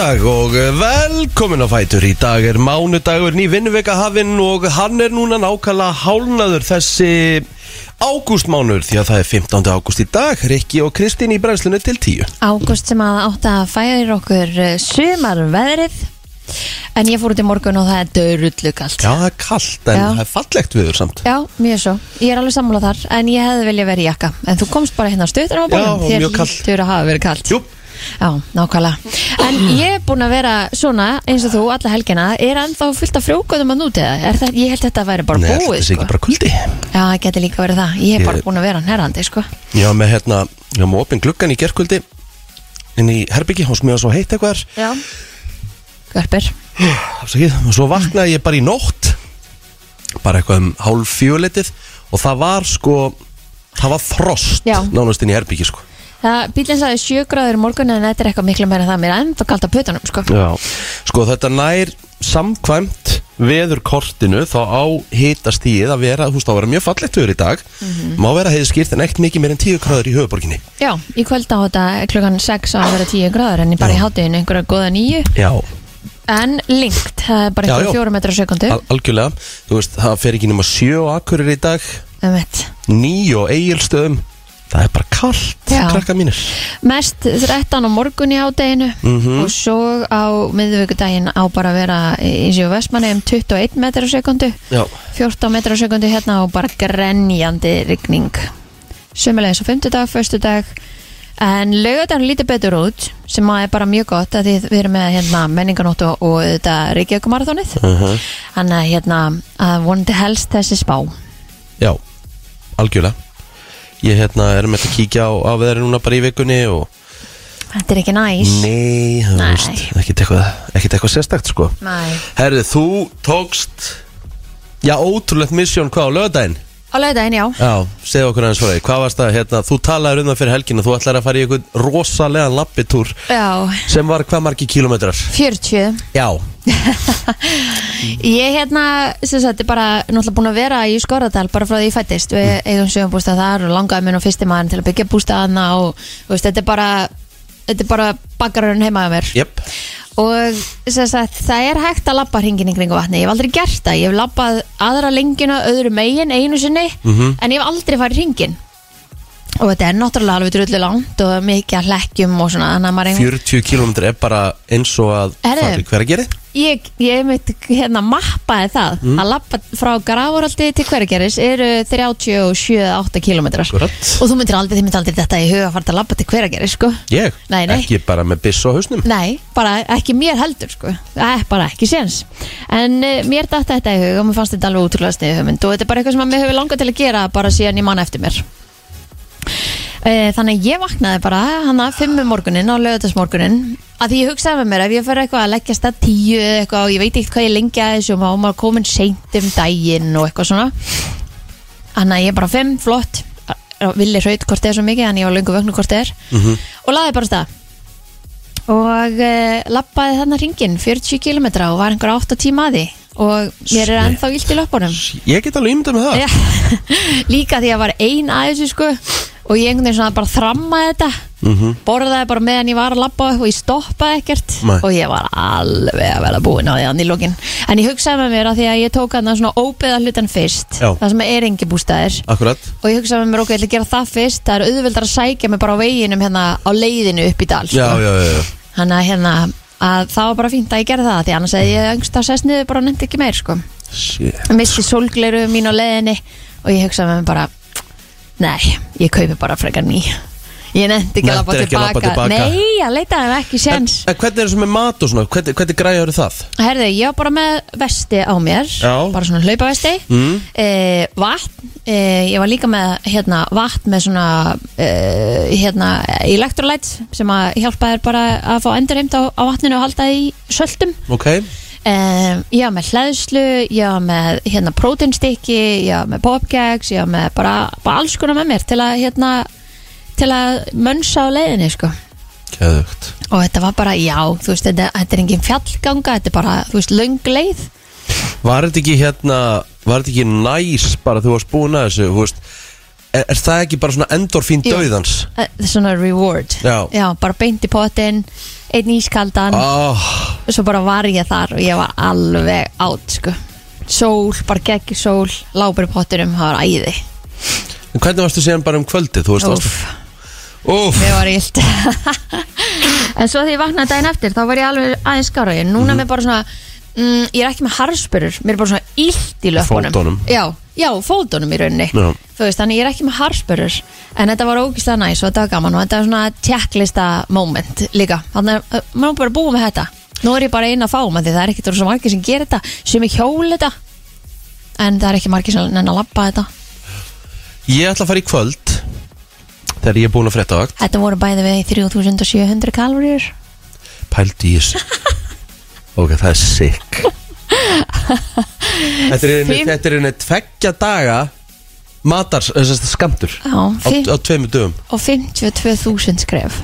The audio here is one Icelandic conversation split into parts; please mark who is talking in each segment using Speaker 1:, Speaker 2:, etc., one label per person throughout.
Speaker 1: Dag og velkomin á Fætur. Í dag er mánudagur ný vinnuveka hafinn og hann er núna nákvæmlega hálnaður þessi ágústmánuður því að það er 15. ágúst í dag. Rikki og Kristín í brennslunni til 10
Speaker 2: Ágúst sem að átt að færa okkur sumar veðrið En ég fór út í morgun og það er dörullu kallt
Speaker 1: Já, það er kallt en
Speaker 2: Já.
Speaker 1: það er fallegt viður samt.
Speaker 2: Já, mjög svo. Ég er alveg sammála þar En ég hefði viljað verið í jakka. En þú komst bara hérna stöður á
Speaker 1: Já,
Speaker 2: bólum
Speaker 1: og mjög kalt.
Speaker 2: lítur að hafa verið kallt
Speaker 1: Jú,
Speaker 2: Já, nákvæmlega En ég er búin að vera svona eins og þú alla helgina Er ennþá fullt af frjókuðum að núti það? Er það? Ég held þetta að væri bara
Speaker 1: Nei,
Speaker 2: búið
Speaker 1: þetta sé
Speaker 2: sko.
Speaker 1: ekki bara kuldi
Speaker 2: Já, það geti líka verið það Ég er bara
Speaker 1: Ég-
Speaker 2: búin að vera nærandi sko.
Speaker 1: Já, með hérna, já, með opinn gluggan í gerkvöldi inn í herbyggi, hún smíða svo heitt eitthvað
Speaker 2: Já Görpir
Speaker 1: Afsakið, og svo vaknaði ég bara í nótt bara eitthvað um hálf fjöletið og það var sko það var frost
Speaker 2: Já.
Speaker 1: nánast inn í herbyggi sko
Speaker 2: Það bílinn sagði 7 gráður í morgun en þetta er eitthvað miklu meira en það mér er ennþá kalt á putunum sko.
Speaker 1: Já, sko þetta nær samkvæmt veðurkortinu þá á hitastíð að vera, þú veist, á að vera mjög fallegt veður í dag. Má vera heiði skýrt en ekkert mikið meir en 10 gráður í höfuborginni
Speaker 2: Já, í kvöld á þetta klukkan 6 á að vera 10 gráður en bara í
Speaker 1: Já.
Speaker 2: hátteginu einhverja góða nýju
Speaker 1: Já,
Speaker 2: en lengt, það er bara einhverja
Speaker 1: já.
Speaker 2: 4 metrar á sekundu
Speaker 1: al algjörlega. Þú veist, það fer ekki nema 7 á akkurir í dag.
Speaker 2: Um mitt
Speaker 1: 9 á eigilstöðum það er bara kallt, krakka mínir.
Speaker 2: Mest 13 á morgun í hátteginu
Speaker 1: Mhm.
Speaker 2: og svo á miðvíkudaginn á bara að vera í síðu vestmanni um 21 metrar á sekundu
Speaker 1: Já,
Speaker 2: 14 metrar á sekundu hérna og bara grenjandi rigning. Sumulegis á 50 dag, förstu dag En laugardagur lítið betur út sem að er bara mjög gott að við erum með hérna, menninganótt og, þetta Reykjavíkumarathonið
Speaker 1: uh
Speaker 2: Þannig að hérna að vonandi helst þessi spá.
Speaker 1: Já, algjörlega Ég hérna er með að kíkja á, á veðri núna bara í vikunni og
Speaker 2: Þetta er ekki næs
Speaker 1: Nei, þú
Speaker 2: Nei.
Speaker 1: veist, ekkert eitthvað, ekkert eitthvað sérstakt sko
Speaker 2: Nei.
Speaker 1: Herri, þú tókst Já, ótrúlegt misjón hvað á lögadaginn
Speaker 2: Á laugardaginn, já.
Speaker 1: Já, segðu okkur aðeins frá því. Hvað varst það, hérna, þú talaður um það fyrir helgina Þú ætlar að fara í einhvern rosalegan lappitúr
Speaker 2: Já,
Speaker 1: Sem var hvað margi kílómetrar?
Speaker 2: 40
Speaker 1: Já,
Speaker 2: Ég hérna, sem sagt, er bara náttúrulega búin að vera í Skoradal bara frá því ég fættist Við eigum sögum bústað þar og langaði minn og fyrsti maður til að byggja bústaðana og þú veist, þetta er bara þetta er bara bakarinn heimaða mér.
Speaker 1: Jöp
Speaker 2: og sagt, það er hægt að labba hringin í kringu vatni, ég hef aldrei gert það. Ég hef labbað aðra lengjuna öðru megin einu sinni,
Speaker 1: Mhm.
Speaker 2: en ég hef aldrei farið hringin og þetta er náttúrulega alveg drullu langt og mikið að hlekkjum og svona, þannig að maður einhver
Speaker 1: 40 kílómetrar er bara eins og að
Speaker 2: Herri.
Speaker 1: fara í hver að gera
Speaker 2: ég, ég mitt hérna mappaði það.
Speaker 1: Mm.
Speaker 2: að labba frá Gravoraldi til Hverageris eru 37-8 kilometrar
Speaker 1: Akkurat.
Speaker 2: og þú myndir aldrei, þið myndir aldrei þetta í huga að fara að labba til Hverageris sko.
Speaker 1: Ég,
Speaker 2: Nei, nei.
Speaker 1: ekki bara með byss á hausnum?
Speaker 2: Nei, bara ekki mér heldur sko. Það er bara ekki séns. En uh, mér datt þetta í hug og mér fannst þetta alveg útrúlega sniðu hugmynd. Og þetta er bara eitthvað sem að mér hefur langað til að gera bara síðan ég manna eftir mér Þannig að ég vaknaði bara hana fimmu morgunin á lögutarsmorgunin að því ég hugsaði með mér ef ég fyrir eitthvað að leggja stað tíu eitthvað og ég veit ekkert hvað ég lengja að þessu og maður- komin seint um daginn og eitthvað svona. Þannig að ég bara fimm, flott. Villi hraut hvort það er svo mikið en ég var löngu vögnu hvort það er.
Speaker 1: Mhm.
Speaker 2: og laði bara stað. Og uh, lappaði þarna ringin 40 km og var einhver 8 tíma að því. Og mér er ennþá illt í löpunum
Speaker 1: Ég get alveg ímyndað með það.
Speaker 2: Líka því að var ein að þessu sko og ég einhvern veginn svona bara þrammaði þetta
Speaker 1: Mhm.
Speaker 2: borðaði bara meðan ég var að labba og ég stoppaði ekkert
Speaker 1: Nei.
Speaker 2: og ég var alveg að vera búin á því hann í lokin en ég hugsaði með mér að því að ég tók hann svona óbeða hlutan fyrst
Speaker 1: Já.
Speaker 2: það sem er engi bústæðir
Speaker 1: Akkurat
Speaker 2: og ég hugsaði með mér ok, ég ætla að gera það fyrst það er auðveldar að sækja mig bara á veginum hérna á leiðinu upp í dal sko.
Speaker 1: Já, já, já, já.
Speaker 2: Þannig að hérna að það var bara fínt að ég gerði það því annars hefði ég öngst að sest niður bara nefndi ekki meir sko.
Speaker 1: Shit.
Speaker 2: Ég misti sólgleru mín á leiðinni og ég hugsaði með mér bara nei, ég kaupi bara frekar ný Ég nefndi ekki að labba
Speaker 1: Nenntir ekki að labba
Speaker 2: tilbaka.
Speaker 1: tilbaka.
Speaker 2: Nei, ég leitaði ekki
Speaker 1: En,
Speaker 2: séns
Speaker 1: en hvernig er þessu með mat og svona? Hvernig, hvernig græður það?
Speaker 2: Herðu, ég var bara með vesti á mér
Speaker 1: Já.
Speaker 2: bara svona hlaupavesti
Speaker 1: Mm.
Speaker 2: eh, vatn eh, ég var líka með hérna, vatn með svona eh, hérna, electrolytes sem að hjálpa þér bara að fá endurheimt á, á vatninu og halda því söltum
Speaker 1: Ok,
Speaker 2: Um, ég var með hlæðslu, ég var með hérna prótinstykki, ég var með popgags, ég var með bara, bara alls konar með mér til að hérna til að mönsa á leiðinni sko.
Speaker 1: Keðugt
Speaker 2: og þetta var bara, já, þú veist, þetta, þetta er engin fjallganga, þetta er bara, þú veist, löng leið.
Speaker 1: Var þetta ekki hérna Var þetta ekki næs bara þú varst búin að þessu þú veist, er, er það ekki bara svona endorfín döðans?
Speaker 2: Eh, svona reward.
Speaker 1: Já.
Speaker 2: bara beint í potinn einn ískaldan.
Speaker 1: Oh,
Speaker 2: svo bara var ég þar og ég var alveg átt sko. Sól, bara geggi sól lábur í pottinum, það var æði.
Speaker 1: En hvernig varstu síðan bara um varstu Úf,
Speaker 2: mér var illt. En svo þegar ég vaknaði daginn eftir þá var ég alveg aðeins skára ég núna
Speaker 1: Mhm.
Speaker 2: með bara svona mm, ég er ekki með harspörur, mér er bara svona illt í löpunum já, já, fótunum í rauninni.
Speaker 1: Já.
Speaker 2: þú veist, þannig ég er ekki með harspörur en þetta var ógislega næs og þetta var gaman og þetta var svona checklista moment líka. Þannig að uh, maður er bara búið með þetta. Nú er ég bara einn að fá með því það er ekki svo margir sem gerir þetta. Sem er hjóli þetta en það er ekki margir sem nenn að labba þetta.
Speaker 1: Ég ætla að fara í kvöld Þegar ég er búin að frétta vakt.
Speaker 2: Þetta voru bæði við 3700 kaloríur
Speaker 1: Pældi í þessu. Ok, það er sick Þetta er einu, er tveggja daga Matars, þess að skamtur
Speaker 2: Já,
Speaker 1: á,
Speaker 2: fimm-
Speaker 1: á tveimur dögum.
Speaker 2: Og 52.000 skref.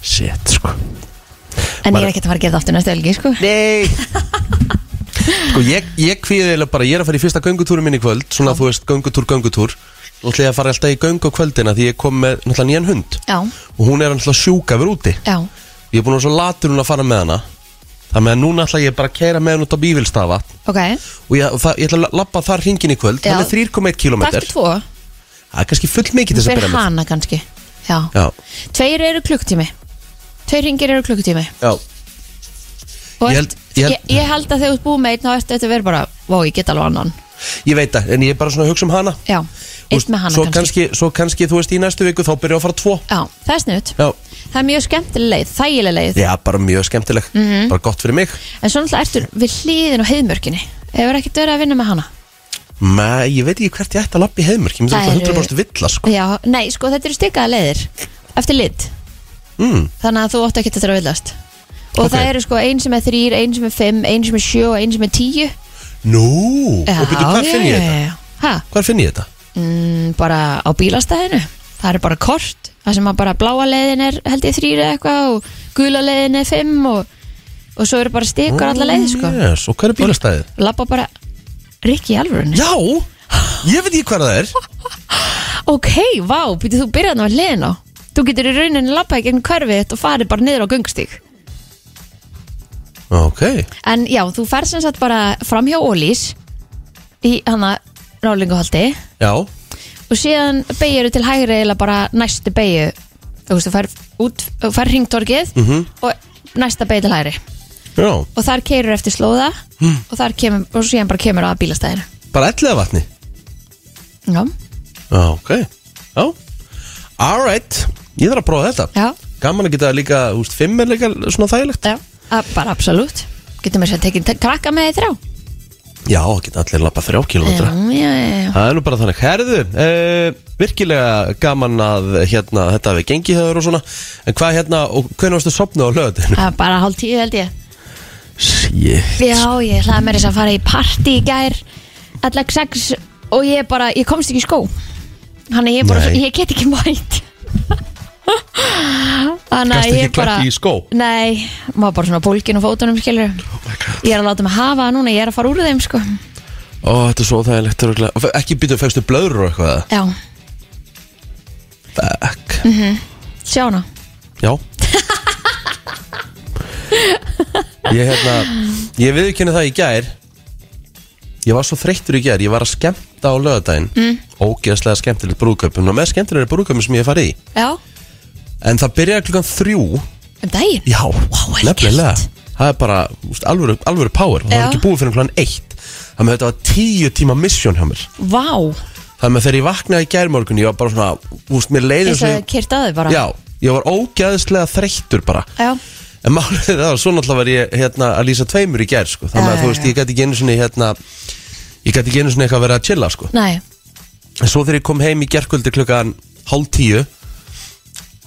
Speaker 1: Shit, sko.
Speaker 2: En ég er ekki að fara að gera það aftur næstu helgi sko.
Speaker 1: Nei. Sko, ég, ég kvíði eiginlega bara Ég er að fara í fyrsta göngutúrum minn í kvöld Svona, þú veist, göngutúr, göngutúr. Nú ætla ég að fara alltaf í göngu á kvöldina Því ég kom með náttúrulega nýjan hund.
Speaker 2: Já,
Speaker 1: Og hún er náttúrulega sjúka verið úti.
Speaker 2: Já,
Speaker 1: Ég er búin að vera svo latur hún að fara með hana Þannig að núna ætla ég bara að keira með hann út á bívilstafa
Speaker 2: ok.
Speaker 1: Og ég, og það, ég ætla að lappa þar hringin í kvöld.
Speaker 2: Já.
Speaker 1: Hann er 3,1 km
Speaker 2: taktu tvo,
Speaker 1: Það er kannski full mikið til þess að
Speaker 2: fyrir
Speaker 1: byrja með.
Speaker 2: hana kannski. Já,
Speaker 1: Já,
Speaker 2: tveir eru klukktími tveir ringir eru klukktími
Speaker 1: já,
Speaker 2: og
Speaker 1: Ég
Speaker 2: ég
Speaker 1: held-
Speaker 2: held,
Speaker 1: ég
Speaker 2: ég,
Speaker 1: held-
Speaker 2: ég held að þegar þú ert búið með einn þá ertu þetta verið bara, vá, ég get alveg annan.
Speaker 1: Ég veit það En ég er bara svona að hugsa um hana.
Speaker 2: Já, Einn
Speaker 1: veist,
Speaker 2: með hana
Speaker 1: svo
Speaker 2: kannski.
Speaker 1: kannski Svo kannski, þú veist, í næstu viku þá byrja að fara tvo.
Speaker 2: Já, það er snutt
Speaker 1: Já,
Speaker 2: það er mjög skemmtileg leið, þægileg leið.
Speaker 1: Já bara mjög skemmtileg.
Speaker 2: Mhm.
Speaker 1: Bara gott fyrir mig.
Speaker 2: En svo náttúrulega ertu við hliðin og heiðmörkinni. Hefur ekkert verið að vinna með hana?
Speaker 1: Nei, ég veit ekki hvert ég ætti að lappa í myndi
Speaker 2: Það eru-
Speaker 1: 100% villa, sko.
Speaker 2: Já, nei, sko, þetta eru stikaða leiðir eftir lit,
Speaker 1: mm,
Speaker 2: þannig að þú átt ekki að villast. Og
Speaker 1: Ok.
Speaker 2: það eru sko ein sem er þrýr, ein sem er fimm, ein sem er sjö og ein sem er tíu.
Speaker 1: Nú,
Speaker 2: Já,
Speaker 1: og byrju, hvað finn ég þetta? Hvað finn ég þetta?
Speaker 2: Mm, bara á bílastæðinu. Það er bara kort það sem að bara bláa leiðin er held ég þrýr eða eitthvað og gula leiðin er fimm og, og svo eru bara stikar alla leið sko.
Speaker 1: Yes, og hvað er bílastæðið?
Speaker 2: lappa bara Rikki alvörunni.
Speaker 1: Já, ég veit ekki hvað það er.
Speaker 2: Ok, vá, býttu þú byrjaðan á leiðin á þú getur í rauninni lappa í gegn hverfið þitt og farið bara niður á göngstík
Speaker 1: Ok,
Speaker 2: en já, þú ferð sem sagt bara fram hjá Ólís í hana rálinguhaldi
Speaker 1: já.
Speaker 2: Og síðan beigir til hægri eða bara næstu beigju þú veist, þú fær, út, þú fær hringtorkið
Speaker 1: Mhm.
Speaker 2: og næsta beigju til hægri.
Speaker 1: Já,
Speaker 2: og þar keirur eftir slóða og þar kemur, og síðan bara kemur að bílastæðinu.
Speaker 1: Bara ellega vatni?
Speaker 2: Já,
Speaker 1: Já, ok. Já. Alright, ég þarf að prófa þetta.
Speaker 2: Já,
Speaker 1: Gaman að geta líka, úst, fimm er líka svona þægilegt.
Speaker 2: Já a, bara absolutt. Getur mér sér tekið te- krakka með í þrjá
Speaker 1: Já, geta allir lappa þrjá kilómetra Það er nú bara þannig. Herðu, uh, virkilega gaman að hérna, þetta hefði gengið hefur og svona. En hvað hérna, og hvernig varstu sopnað á löðinu?
Speaker 2: bara hálf tíu held ég.
Speaker 1: Shit.
Speaker 2: Já, ég ætlaði mér þess að fara í partí í gær allag sex og ég bara, ég komst ekki í skó. Þannig ég bara,
Speaker 1: Nei.
Speaker 2: ég get ekki mætt þannig
Speaker 1: Gast
Speaker 2: að
Speaker 1: ekki
Speaker 2: ég bara
Speaker 1: klætt í skó?
Speaker 2: Nei, maður bara svona bólkin og fótunum skilur
Speaker 1: Oh
Speaker 2: Ég er að láta mig hafa það núna, ég er að fara úr þeim sko.
Speaker 1: Ó, þetta er svo þægilegt örugglega. Og fe- Ekki býtu, fegstu blöður og eitthvað
Speaker 2: Já,
Speaker 1: Fuck.
Speaker 2: Sjá hana.
Speaker 1: Já. Ég hérna Ég viðkynni það í gær. Ég var svo þreyttur í gær. Ég var að skemmta á lögadaginn mm. Ógeðslega skemmtilegt brúðköpum Og með skemmtilegri brúðköpum sem ég hef farið í.
Speaker 2: Já,
Speaker 1: En það byrjaði klukkan þrjú.
Speaker 2: Um daginn?
Speaker 1: Já,
Speaker 2: vel
Speaker 1: nefnilega.
Speaker 2: Gert.
Speaker 1: Það er bara úst, alvöru, alvöru power. Það
Speaker 2: Já.
Speaker 1: var ekki búið fyrir klukkan eitt. Þannig að þetta var tíu tíma mission hjá mér.
Speaker 2: Vá,
Speaker 1: Þannig að þegar ég vaknaði í gærmorgun Ég var bara svona, úst, mér leiði
Speaker 2: eins og kyrt að þau bara.
Speaker 1: Já, ég var ógeðslega þreyttur bara.
Speaker 2: Já,
Speaker 1: En málið er það, svo náttúrulega var ég hérna, að lýsa tveimur í gær sko. Þannig
Speaker 2: Já,
Speaker 1: að þú
Speaker 2: já,
Speaker 1: veist,
Speaker 2: já.
Speaker 1: ég gæti ekki einu sinni hérna, Ég gæti ekki einu sinni eitthvað að vera að chilla sko.
Speaker 2: nei,
Speaker 1: En svo þegar ég kom heim í gærkvöldi klukkan hálf tíu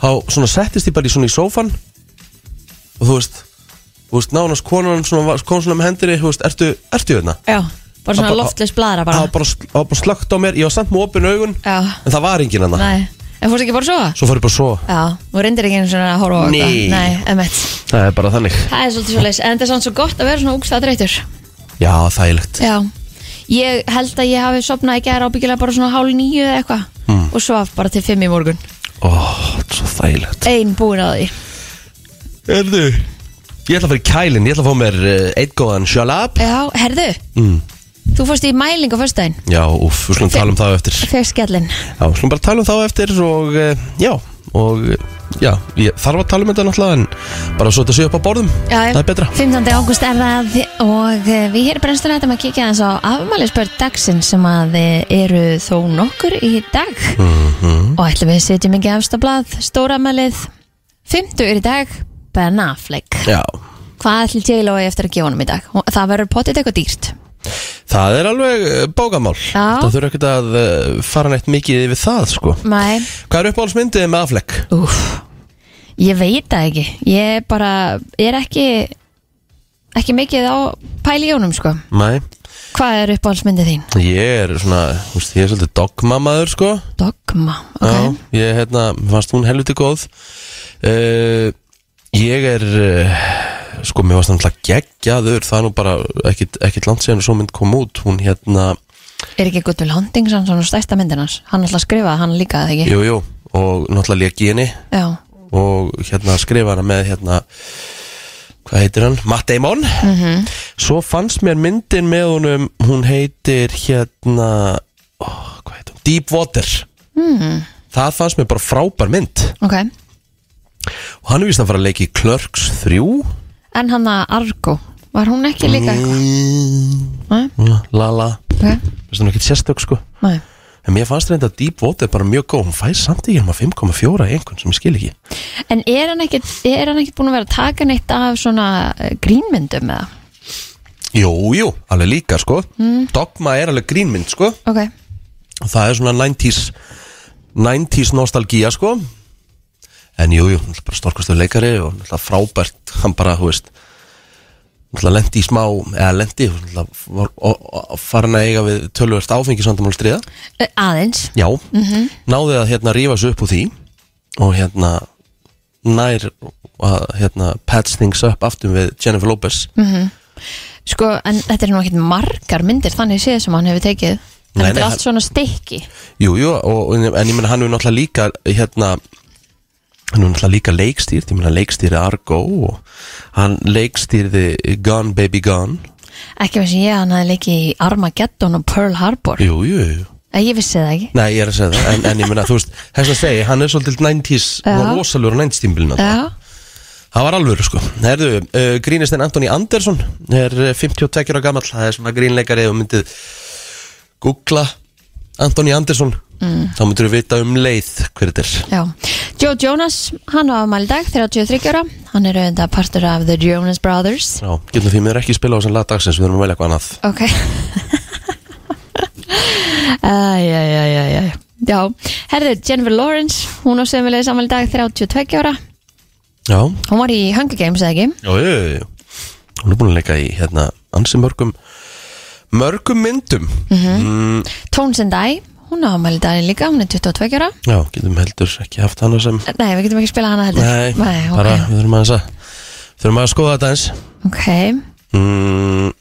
Speaker 1: Þá settist ég bara í í sófan Og þú veist veist, nánast konan svona, kom svona með hendinni Þú veist, ertu, ertu hérna?
Speaker 2: já Bara svona
Speaker 1: bara-
Speaker 2: loftleis bladra bara.
Speaker 1: Bara, það var bara slögt á mér, ég var samt með opin augun
Speaker 2: Já,
Speaker 1: En það var enginn hana
Speaker 2: nei. En fórst ekki bara svo?
Speaker 1: Svo fór ég bara svo
Speaker 2: Já, þú reyndir ekki einu svona að horfa á
Speaker 1: Nei.
Speaker 2: eitthvað Nei, emmett
Speaker 1: Það er bara þannig.
Speaker 2: Það er svolítið svo leis En þetta er svona svo gott að vera svona úgstað dreytur
Speaker 1: Já, þægilegt.
Speaker 2: Já. Ég held að ég hafi sopnað í gæra ábyggilega bara svona hálf nýju eða eitthvað
Speaker 1: Hmm.
Speaker 2: Og svaf bara til fimm í morgun
Speaker 1: Ó, svo þægilegt.
Speaker 2: Ein búin að því.
Speaker 1: Erðu Ég ætla að fara í kælinn, ég ætla að fá mér uh, eitt góðan sjalab.
Speaker 2: Já, herðu,
Speaker 1: mm.
Speaker 2: þú fórst í mæling á föstudaginn.
Speaker 1: Já, úff, við slum tala um það á eftir.
Speaker 2: Fekk skellin
Speaker 1: Já, við slum bara tala um það á eftir og uh, já, og já, ég þarf að tala um þetta náttúrulega en bara svo þetta sé upp á borðum
Speaker 2: Já.
Speaker 1: Það er betra
Speaker 2: 15. ágúst er það og eh, við hér í brennstuna þetta að kíkja aðeins á afmælisbörn dagsinn sem að eh, eru þó nokkur í dag
Speaker 1: Mhm.
Speaker 2: og ætlum við setjum ekki afstablað stóramælið 50 er í dag Ben Affleck
Speaker 1: Já,
Speaker 2: Hvað ætlum J-Lo eftir að gefa honum í dag? Það verður potið eitthvað dýrt
Speaker 1: það er alveg uh, bókamál.
Speaker 2: Já.
Speaker 1: Það þurfa ekkert að uh, fara neitt mikið yfir það, sko.
Speaker 2: Nei,
Speaker 1: Hvað er uppáhaldsmyndið með aflegg?
Speaker 2: úf Ég veit það ekki. Ég bara er ekki ekki mikið á pæli í honum sko.
Speaker 1: Nei,
Speaker 2: Hvað er uppáhaldsmyndið þín?
Speaker 1: ég er svona, þú veist, ég er svolítið dogmamaður, sko.
Speaker 2: Dogma, ok.
Speaker 1: Já, ég, hérna, mér fannst hún helviti góð. Uh, Ég er uh, Sko, mér hann alltaf geggjaður Það er nú bara ekkit langt síðan Svo mynd kom út, hún hérna
Speaker 2: Er ekki Hunting sann svona stærsta myndin hans? Hann alltaf skrifaði hann líka, eða ekki?
Speaker 1: Jú, jú, og náttúrulega lék í henni Og hérna skrifa hana með hérna Hvað heitir hann? Matt Damon -hmm. Svo fannst mér myndin með honum Hún heitir hérna ó, Hvað heitir hún? Deep Water mm. Það fannst mér bara frábær mynd
Speaker 2: ok
Speaker 1: Og hann er vist að fara að leika í Clerks 3
Speaker 2: En hann að Argo, var hún ekki líka eitthvað?
Speaker 1: Mm, Lala.
Speaker 2: Ok,
Speaker 1: Veist hún ekki sérstök sko.
Speaker 2: Nei.
Speaker 1: En mér fannst reynda að Deep Water bara mjög góð. Hún fæði samt ekki um að 5,4 í einhvern sem ég skil ekki.
Speaker 2: En er hann ekkit, er hann ekkit búin að vera að taka neitt af svona eh, grínmyndum eða?
Speaker 1: Jú, jú, alveg líka sko. Dogma er alveg grínmynd sko.
Speaker 2: Ok,
Speaker 1: Og það er svona 90s 90s nostalgía sko En jú, jú, bara storkastu leikari Og frábært. Hann bara, þú veist lendi í smá Eða lendi, farin að eiga við tölvöld áfengi Sandamál stríða.
Speaker 2: Eh, aðeins.
Speaker 1: Já, náði að hérna rífa sig upp úr því og hérna nær að hérna patch things up aftur við Jennifer Lopez.
Speaker 2: Sko, en þetta er nú ekkit margar myndir þannig séð sem hann hefur tekið. En þetta er allt svona stykki.
Speaker 1: Jú, jú, en ég meina hann hefur náttúrulega líka hérna hann hefur náttúrulega líka leikstýrt ég meina leikstýrði Argo og hann leikstýrði Gone Baby Gone.
Speaker 2: Ekki veist ég að hann hefði leikið í Armageddon og Pearl Harbor.
Speaker 1: Jú, jú, jú.
Speaker 2: Eh, Ég vissi það ekki.
Speaker 1: Nei, ég er að segja það, en, en ég meina, þú veist þess að segja, hann er svolítið 90s
Speaker 2: Já.
Speaker 1: og rosalur á 90s tímbilinu
Speaker 2: Já,
Speaker 1: Það var alvöru sko. Herðu, uh, grínistinn Antoni Andersson er uh, 52 ára gamall Það er svona grínleikari og myndið googla Antoni Andersson mm. Þá myndir við vita um leið hver þetta er.
Speaker 2: Já. Joe Jonas, hann var afmæli í dag 33 ára. Hann er auðvitað partur af The Jonas Brothers.
Speaker 1: Já, getum því mér ekki spila á þessum lagdagsins Við þurfum að velja eitthvað annað.
Speaker 2: Ok. Æjæjæjæjæj Já, herðu, Jennifer Lawrence Hún á sömulegis afmæli í dag 32 ára.
Speaker 1: Já,
Speaker 2: Hún var í Hunger Games, eða ekki?
Speaker 1: já, já, já. Hún er búin að leika í hérna ansi mörgum mörgum myndum. Mm,
Speaker 2: Tones and I, hún á afmæli í dag líka Hún er 22 ára.
Speaker 1: Já, getum heldur ekki haft hana sem
Speaker 2: Nei, við getum ekki spilað hana heldur.
Speaker 1: Nei,
Speaker 2: ok,
Speaker 1: bara við þurfum aðeins að þurfum að skoða þetta eins
Speaker 2: Ok,
Speaker 1: mm,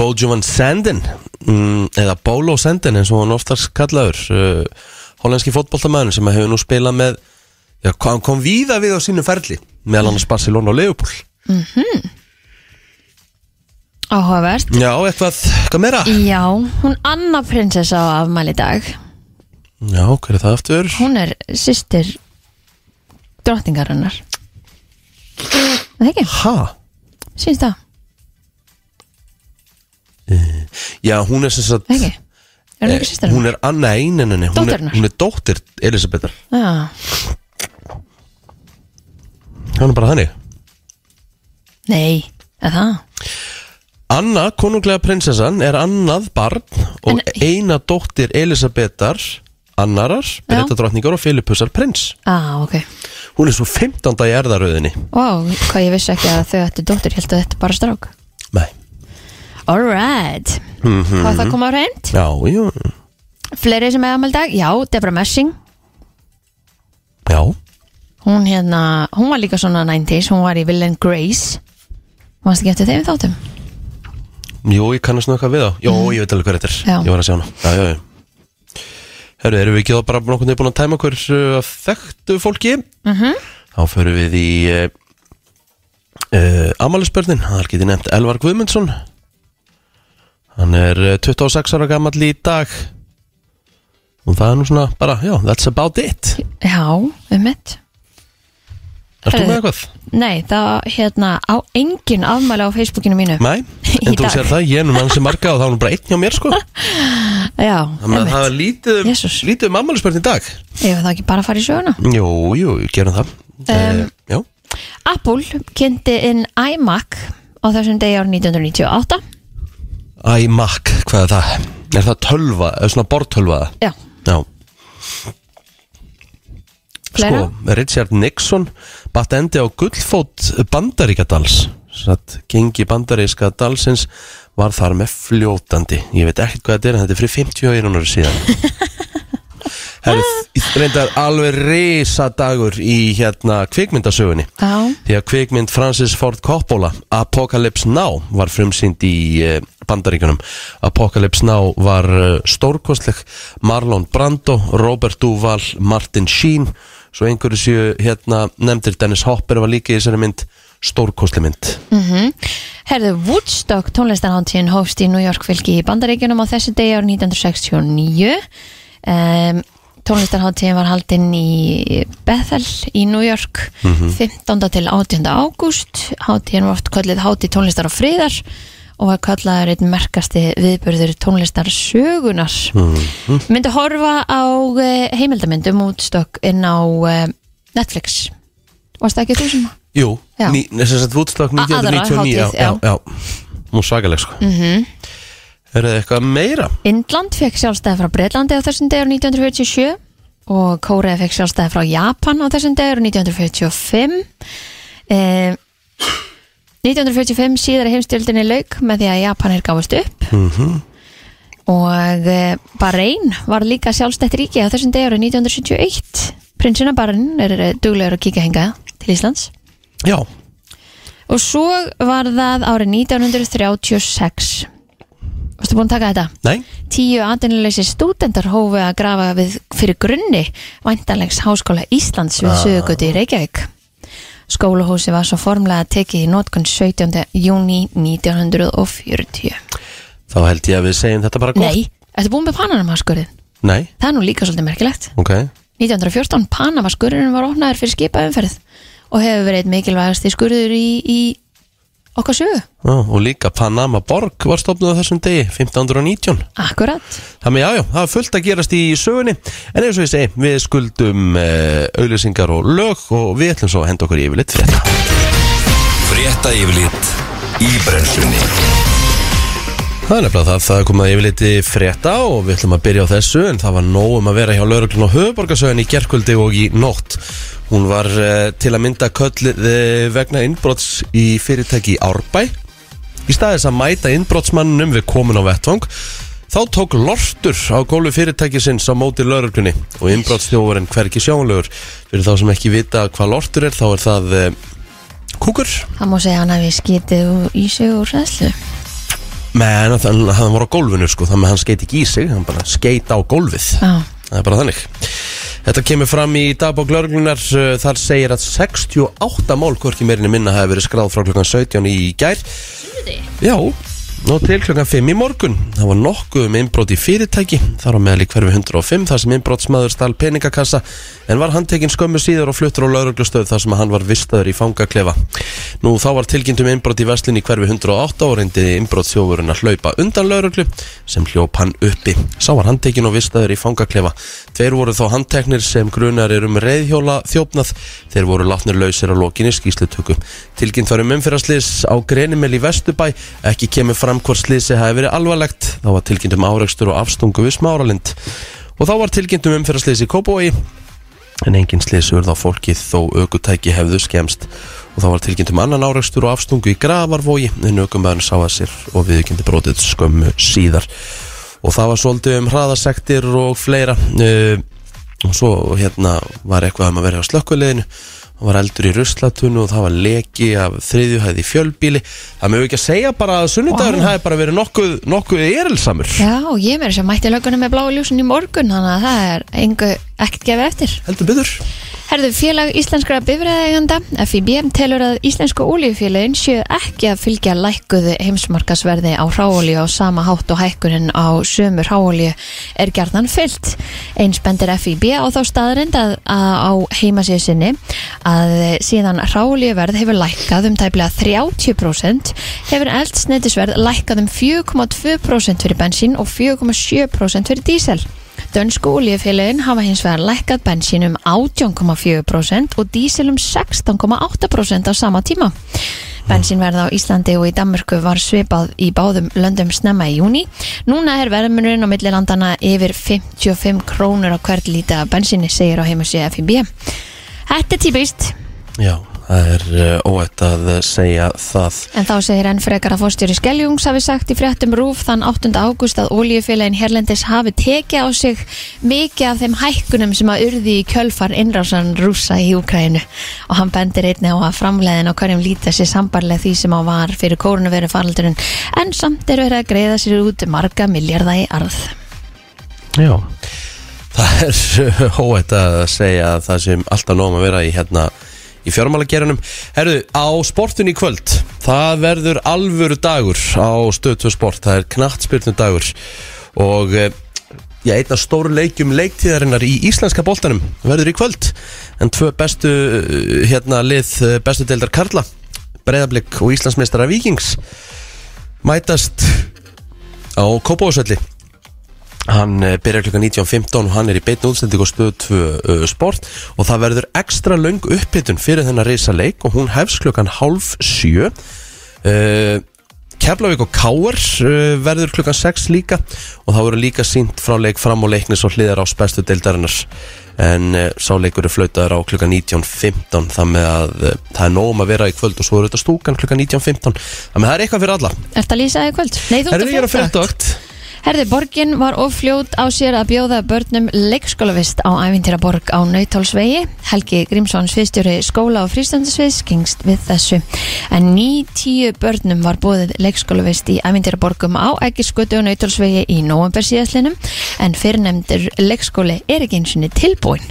Speaker 1: Bojuvan Sandin mm, eða Bolo Sandin eins og hann oftast kallaður uh, hollenski fótboltamæður sem hefur nú spilað með já, hann kom víða við á sínu ferli meðal annars Barcelona og Leopold
Speaker 2: áhugavert.
Speaker 1: Já, eitthvað, eitthvað meira?
Speaker 2: Já, hún Anna prinsessa á afmæli í dag.
Speaker 1: Já, hver er það aftur?
Speaker 2: Hún er systir drottningarinnar. Það ekki,
Speaker 1: Ha?
Speaker 2: syns það,
Speaker 1: Já, hún er sem sagt
Speaker 2: það ekki? Er hún ekki
Speaker 1: eh,
Speaker 2: systir
Speaker 1: Hún er Anna Eininni hún, er-
Speaker 2: Dóttirinnar?
Speaker 1: hún er dóttir Elisabetar
Speaker 2: Já,
Speaker 1: Það er bara þannig.
Speaker 2: Nei, er það
Speaker 1: Anna, konunglega prinsessan, er annað barn og
Speaker 2: En-
Speaker 1: eina dóttir Elisabetar annarar, Breta drottningar og Filippusar prins.
Speaker 2: ah, ok
Speaker 1: Hún er svo 15. í erðaröðinni.
Speaker 2: Vá, hvað ég vissi ekki að þau ættu dóttir Helt að þetta bara strák
Speaker 1: Nei.
Speaker 2: Alright,
Speaker 1: Mm -hmm.
Speaker 2: hvað það kom á reynd
Speaker 1: Já, jú,
Speaker 2: Fleiri sem er afmæli í dag, já, Debra Messing
Speaker 1: já.
Speaker 2: Hún hérna, hún var líka svona 90s Hún var í Will and Grace Varst ekki eftir þeim þáttum?
Speaker 1: Jú, ég kannast nú eitthvað við á. Jú, ég veit alveg hvað þetta er.
Speaker 2: Mm.
Speaker 1: Ég var að sjá hana. Hörru, erum við ekki þá bara nokkurni búin að tæma hver uh, þekktu fólki?
Speaker 2: Mhm.
Speaker 1: Þá förum við í uh, uh, Amalisbörnin, það er getið nefnt Elvar Guðmundsson Hann er uh, 26 ára gammal í dag Og það er nú svona bara, já, that's about it
Speaker 2: Já, um mitt
Speaker 1: Ertu
Speaker 2: Herðu.
Speaker 1: með eitthvað?
Speaker 2: Nei, það hérna á engin afmæli á Facebookinu mínu
Speaker 1: Nei, en þú sér það, ég er nú mann sem marga og það er nú bara einn hjá mér sko
Speaker 2: Já,
Speaker 1: Þannig að það er
Speaker 2: einmitt
Speaker 1: lítið um,
Speaker 2: Jesús.
Speaker 1: lítið um ammælisbörn í dag
Speaker 2: Ég það ekki bara að fara í söguna
Speaker 1: Jú, jú, gerum það um, Já,
Speaker 2: Apple kynnti inn iMac á þessum degi árið 1998
Speaker 1: iMac, hvað er það? Er það tölva, eða svona bortölva?
Speaker 2: Já,
Speaker 1: Já, sko, Richard Nixon batt endi á gullfót bandaríkadals gengi bandaríska dalsins var þar með fljótandi. Ég veit ekkert hvað þetta er þetta er fyrir 50 ára síðan. Herru, reyndar alveg risa dagur í hérna kvikmyndasögunni.
Speaker 2: Já,
Speaker 1: Því að kvikmynd Francis Ford Coppola Apocalypse Now var frumsýnd í uh, bandaríkunum Apocalypse Now var uh, stórkostleg. Marlon Brando, Robert Duval Martin Sheen svo einhverju séu hérna nefndir Dennis Hopper var líka í þessari mynd stórkostleg mynd
Speaker 2: herðu Woodstock tónlistarháttíðin hófst í New York fylki í Bandaríkjunum á þessu degi árið 1969 um, Tónlistarháttíðin var haldinn í Bethel í New York 15. til 18. ágúst Háttíðin var oft kallið Háttíð tónlistar og friðar og var kallaður einn merkasti viðbörður tónlistar sögunar myndi horfa á eh, heimildamyndum útstokk inn á eh, Netflix Varst það ekki þú sem?
Speaker 1: Jú, þess að
Speaker 2: aðra
Speaker 1: 1999
Speaker 2: hátíð,
Speaker 1: já,
Speaker 2: já.
Speaker 1: já, já, nú svakaleg sko mm -hmm. Er það eitthvað meira?
Speaker 2: Indland fekk sjálfstæði frá Breitlandi á þessum degur 1947 og Kórea fekk sjálfstæði frá Japan á þessum degur 1945 eh, 1945 síðari heimstjöldinni lauk með því að Japanir gáfust upp. Og eh, Bahrein var líka sjálfstætt ríki á þessum degur 1971 prinsina Bahrein er eh, duglegur að kíka henga til Íslands.
Speaker 1: Já,
Speaker 2: og svo var það árið 1936 Varstu búin að taka þetta?
Speaker 1: nei,
Speaker 2: Tíu atvinnuleysi stúdendar hófu að grafa við fyrir grunni væntanlegs háskóla Íslands við Suðugötu í Reykjavík. Skólahúsi var svo formlega tekið í nótkun 17. júni 1940.
Speaker 1: þá held ég að við segjum þetta bara gott
Speaker 2: Nei, ertu búin með Panamamaskurinn?
Speaker 1: Nei,
Speaker 2: Það er nú líka svolítið merkilegt.
Speaker 1: ok
Speaker 2: 1914 Panamaskurinn var opnaður fyrir skipaumferð og hefur verið mikilvægast í skurður í, í okkar sögu.
Speaker 1: Já, og líka Panama Borg var stopnuð á þessum degi, 1519
Speaker 2: Akkurat.
Speaker 1: Þannig já, já, það er fullt að gerast í sögunni. En eins og ég segi, við skuldum uh, auðlýsingar og lög Og við ætlum svo að henda okkur yfirleitt frétta.
Speaker 3: Frétta yfirlit í brennslunni.
Speaker 1: Það er nefnilega það, það er komað yfirleiti frétta Og við ætlum að byrja á þessu En það var nóg um að vera hjá lauruglun og höfuborgarsöðin Í gerkvöldi og í nótt Hún var uh, til að mynda köll uh, vegna innbrots í fyrirtæki í Árbæ Í staðis að mæta innbrotsmannum við komin á vettvang Þá tók lortur á gólu fyrirtækisins á móti lauruglunni og innbrotsþjófurinn hverki sjónlegur Fyrir þá sem ekki vita hvað lortur er þá er það uh, kúkur
Speaker 2: Það má segja að hann hafi skitið úr- í sig úr ræðslu.
Speaker 1: Men hann, hann var á gólfinu sko, þannig að hann skeit ekki í sig, hann bara skeit á gólfið.
Speaker 2: Já.
Speaker 1: Það er bara þannig. Þetta kemur fram í dagbók lauruglunar, uh, þar segir að 68 mál hvorki meirinni minna hafi verið skráð frá klokkan 17 í gær. Já, og til klokkan 5 í morgun. Það var nokkuð um innbrot í fyrirtæki, þar á meðal í hverfi 105, þar sem innbrotsmaður stál peningakassa, en var handtekinn skömmu síður og fluttur á lauruglustöð þar sem hann var vistaður í fangaklefa. Nú þá var tilkynntum innbrot í veslin í hverfi 108 og reyndi innbrotsþjófurinn að hlaupa undan lauruglu sem hljóp hann uppi. Sá var handtekinn og vistaður í fangaklefa. Tveir voru þá handteknir sem grunar er um reyðhjóla þjófnað. Þeir voru látnir lausir á lokinni skýslutöku. Tilkynnt var um umfyraslis á Grenimel í Vesturbæ. Ekki kemur fram hvort slisi hafi verið alvarlegt. Þá var tilkynnt um áreikstur og afstungu við smáralind. Og þá var tilkynnt um umfyraslis í Kópói. En engin slis urð á fólkið þó aukutæki hefðu skemst og þá var tilkynnt um annan áreikstur og afstungu í Gravarvogi en aukumæðurinn sá að sér og viðkynnt brotið skömmu síðar og það var svolítið um hraðasektir og fleira uh, og svo hérna var eitthvað um að vera á slökkuleginu það var eldur í ruslatunnu og það var leki af þriðjuhæði fjölbíli það mögum ekki að segja bara að sunnudagurinn hafi bara verið nokkuð, nokkuð erilsamur.
Speaker 2: Já, og ég meira sem mætti löggunum með bláa ljósun í morgun þannig að það er engu ekkert gefið eftir.
Speaker 1: Heldur byður
Speaker 2: Herðu, félag íslenskra bifræðeganda FIB telur að íslensku ólíufélagin séu ekki að fylgja lækkuðu heimsmarkasverði á ráolíu á sama hátt og hækkunin á sömur ráolíu er gerðan fyllt. Eins bendir FIB á þá staðrind að, að á heimasíðu sinni að síðan ráolíuverð hefur lækkað um tæplega 30% hefur eldsneitisverð lækkað um 4,2% fyrir bensín og 4,7% fyrir dísel. Dönsku olíufélagin hafa hins vegar lækkað bensín um 18,4% og dísil um 16,8% á sama tíma. Bensínverð á Íslandi og í Danmörku var svipað í báðum löndum snemma í júni. Núna er verðmunurinn á millilandana yfir 55 krónur á hvert lítið af bensíni, segir á heimasíðu FIB. Þetta er típist.
Speaker 1: Já, það er uh, óætt að segja það
Speaker 2: En þá segir enn frekar að fórstjóri Skeljungs hafi sagt í fréttum Rúf þann 8. ágúst að ólíufélagin Herlendis hafi tekið á sig mikið af þeim hækkunum sem að urði í kjölfar innrásan rúsa í Úkrænu og hann bendir einni á að framleiðin á hverjum líta sér sambarlega því sem á var fyrir kórunveru faraldurinn en samt er verið að greiða sér út marga miljardar í arð.
Speaker 1: Já Það er uh, óætt að segja að það sem alltaf nógum að vera í hérna í fjármálagerunum Herðu, á sportun í kvöld það verður alvöru dagur á stöð 2 sport, það er knattspyrnum dagur og eh, já, einn af stóru leikjum leiktíðarinnar í íslenska boltanum verður í kvöld. En tvö bestu eh, hérna lið eh, bestu deildar Karla Breiðablик og Íslandsmeistara Víkings mætast á Kópavóðsvelli Hann eh, byrjar klukkan 19.15 og hann er í beitn útsending og stöð 2 uh, sport. Og það verður ekstra löng upphittun fyrir þennan reysa leik og hún hefst klukkan halv sjö. Uh, Keflavík og Káar uh, verður klukkan 6 líka. Og það verður líka sínt frá leik fram og leiknis og hliðar á bestu deildarinnar. En uh, sá leikur er flautaður á klukkan 19.15 þannig að það er nógum að vera í kvöld og svo er þetta stúkan klukkan 19.15 þannig að það er eitthvað fyrir alla.
Speaker 2: Ertu að lýsa þig kvöld? Nei, þú
Speaker 1: Herðu ég er að
Speaker 2: fréttavakt. Herði, borgin var ofljót á sér að bjóða börnum leikskólavist á æfintýraborg á Nautálsvegi. Helgi Grímsson, sviðstjóri skóla og frístandasviðs, gengst við þessu. En ný tíu börnum var bóðið leikskólavist í æfintýraborgum á Eggiskutu og Nautálsvegi í november síðaslinum, en fyrirnemndur leikskóli er ekki eins og tilbúin.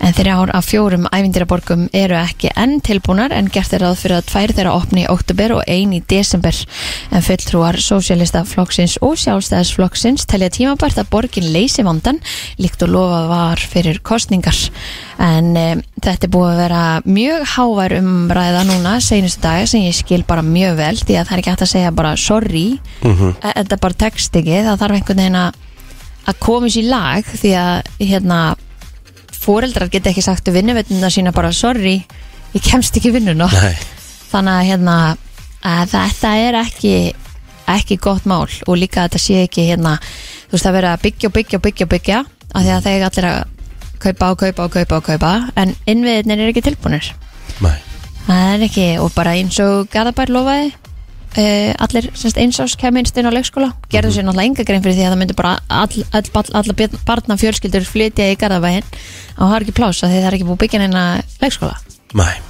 Speaker 2: En þrjár af fjórum æfindiraborgum eru ekki enn tilbúnar en gert er ráð fyrir að tvær þeirra opni í oktober og ein í desember. En fulltrúar Sósialistaflokksins og Sjálfstæðisflokksins telja tímabært að borgin leysi vandan líkt og lofað var fyrir kostningar. En e, þetta er búið að vera mjög hávær umræða núna seinustu daga sem ég skil bara mjög vel því að það er ekki hægt að segja bara sorry,
Speaker 1: Mhm.
Speaker 2: e þetta er bara text ekki, það þarf einhvern veginn að að koma sér í lag því að hérna fóreldrar geta ekki sagt vinnuveituna sína bara sorry, ég kemst ekki vinnuna. Þannig að hérna að þetta er ekki ekki gott mál og líka þetta sé ekki hérna, þú veist að vera að byggja og byggja og byggja og byggja af því að er allir að kaupa og kaupa og kaupa og kaupa en innviðinir er ekki tilbúinir
Speaker 1: nei.
Speaker 2: Það er ekki og bara eins og Garðabær lofaði Uh, allir semst, eins ás kemur inn á leikskóla. Gerðu sér náttúrulega enga grein fyrir því að það myndi bara all, all, all, alla barna fjölskyldur flytja í Garðabæin og er ekki plása því það er ekki búið að byggja neina leikskóla.
Speaker 1: Nei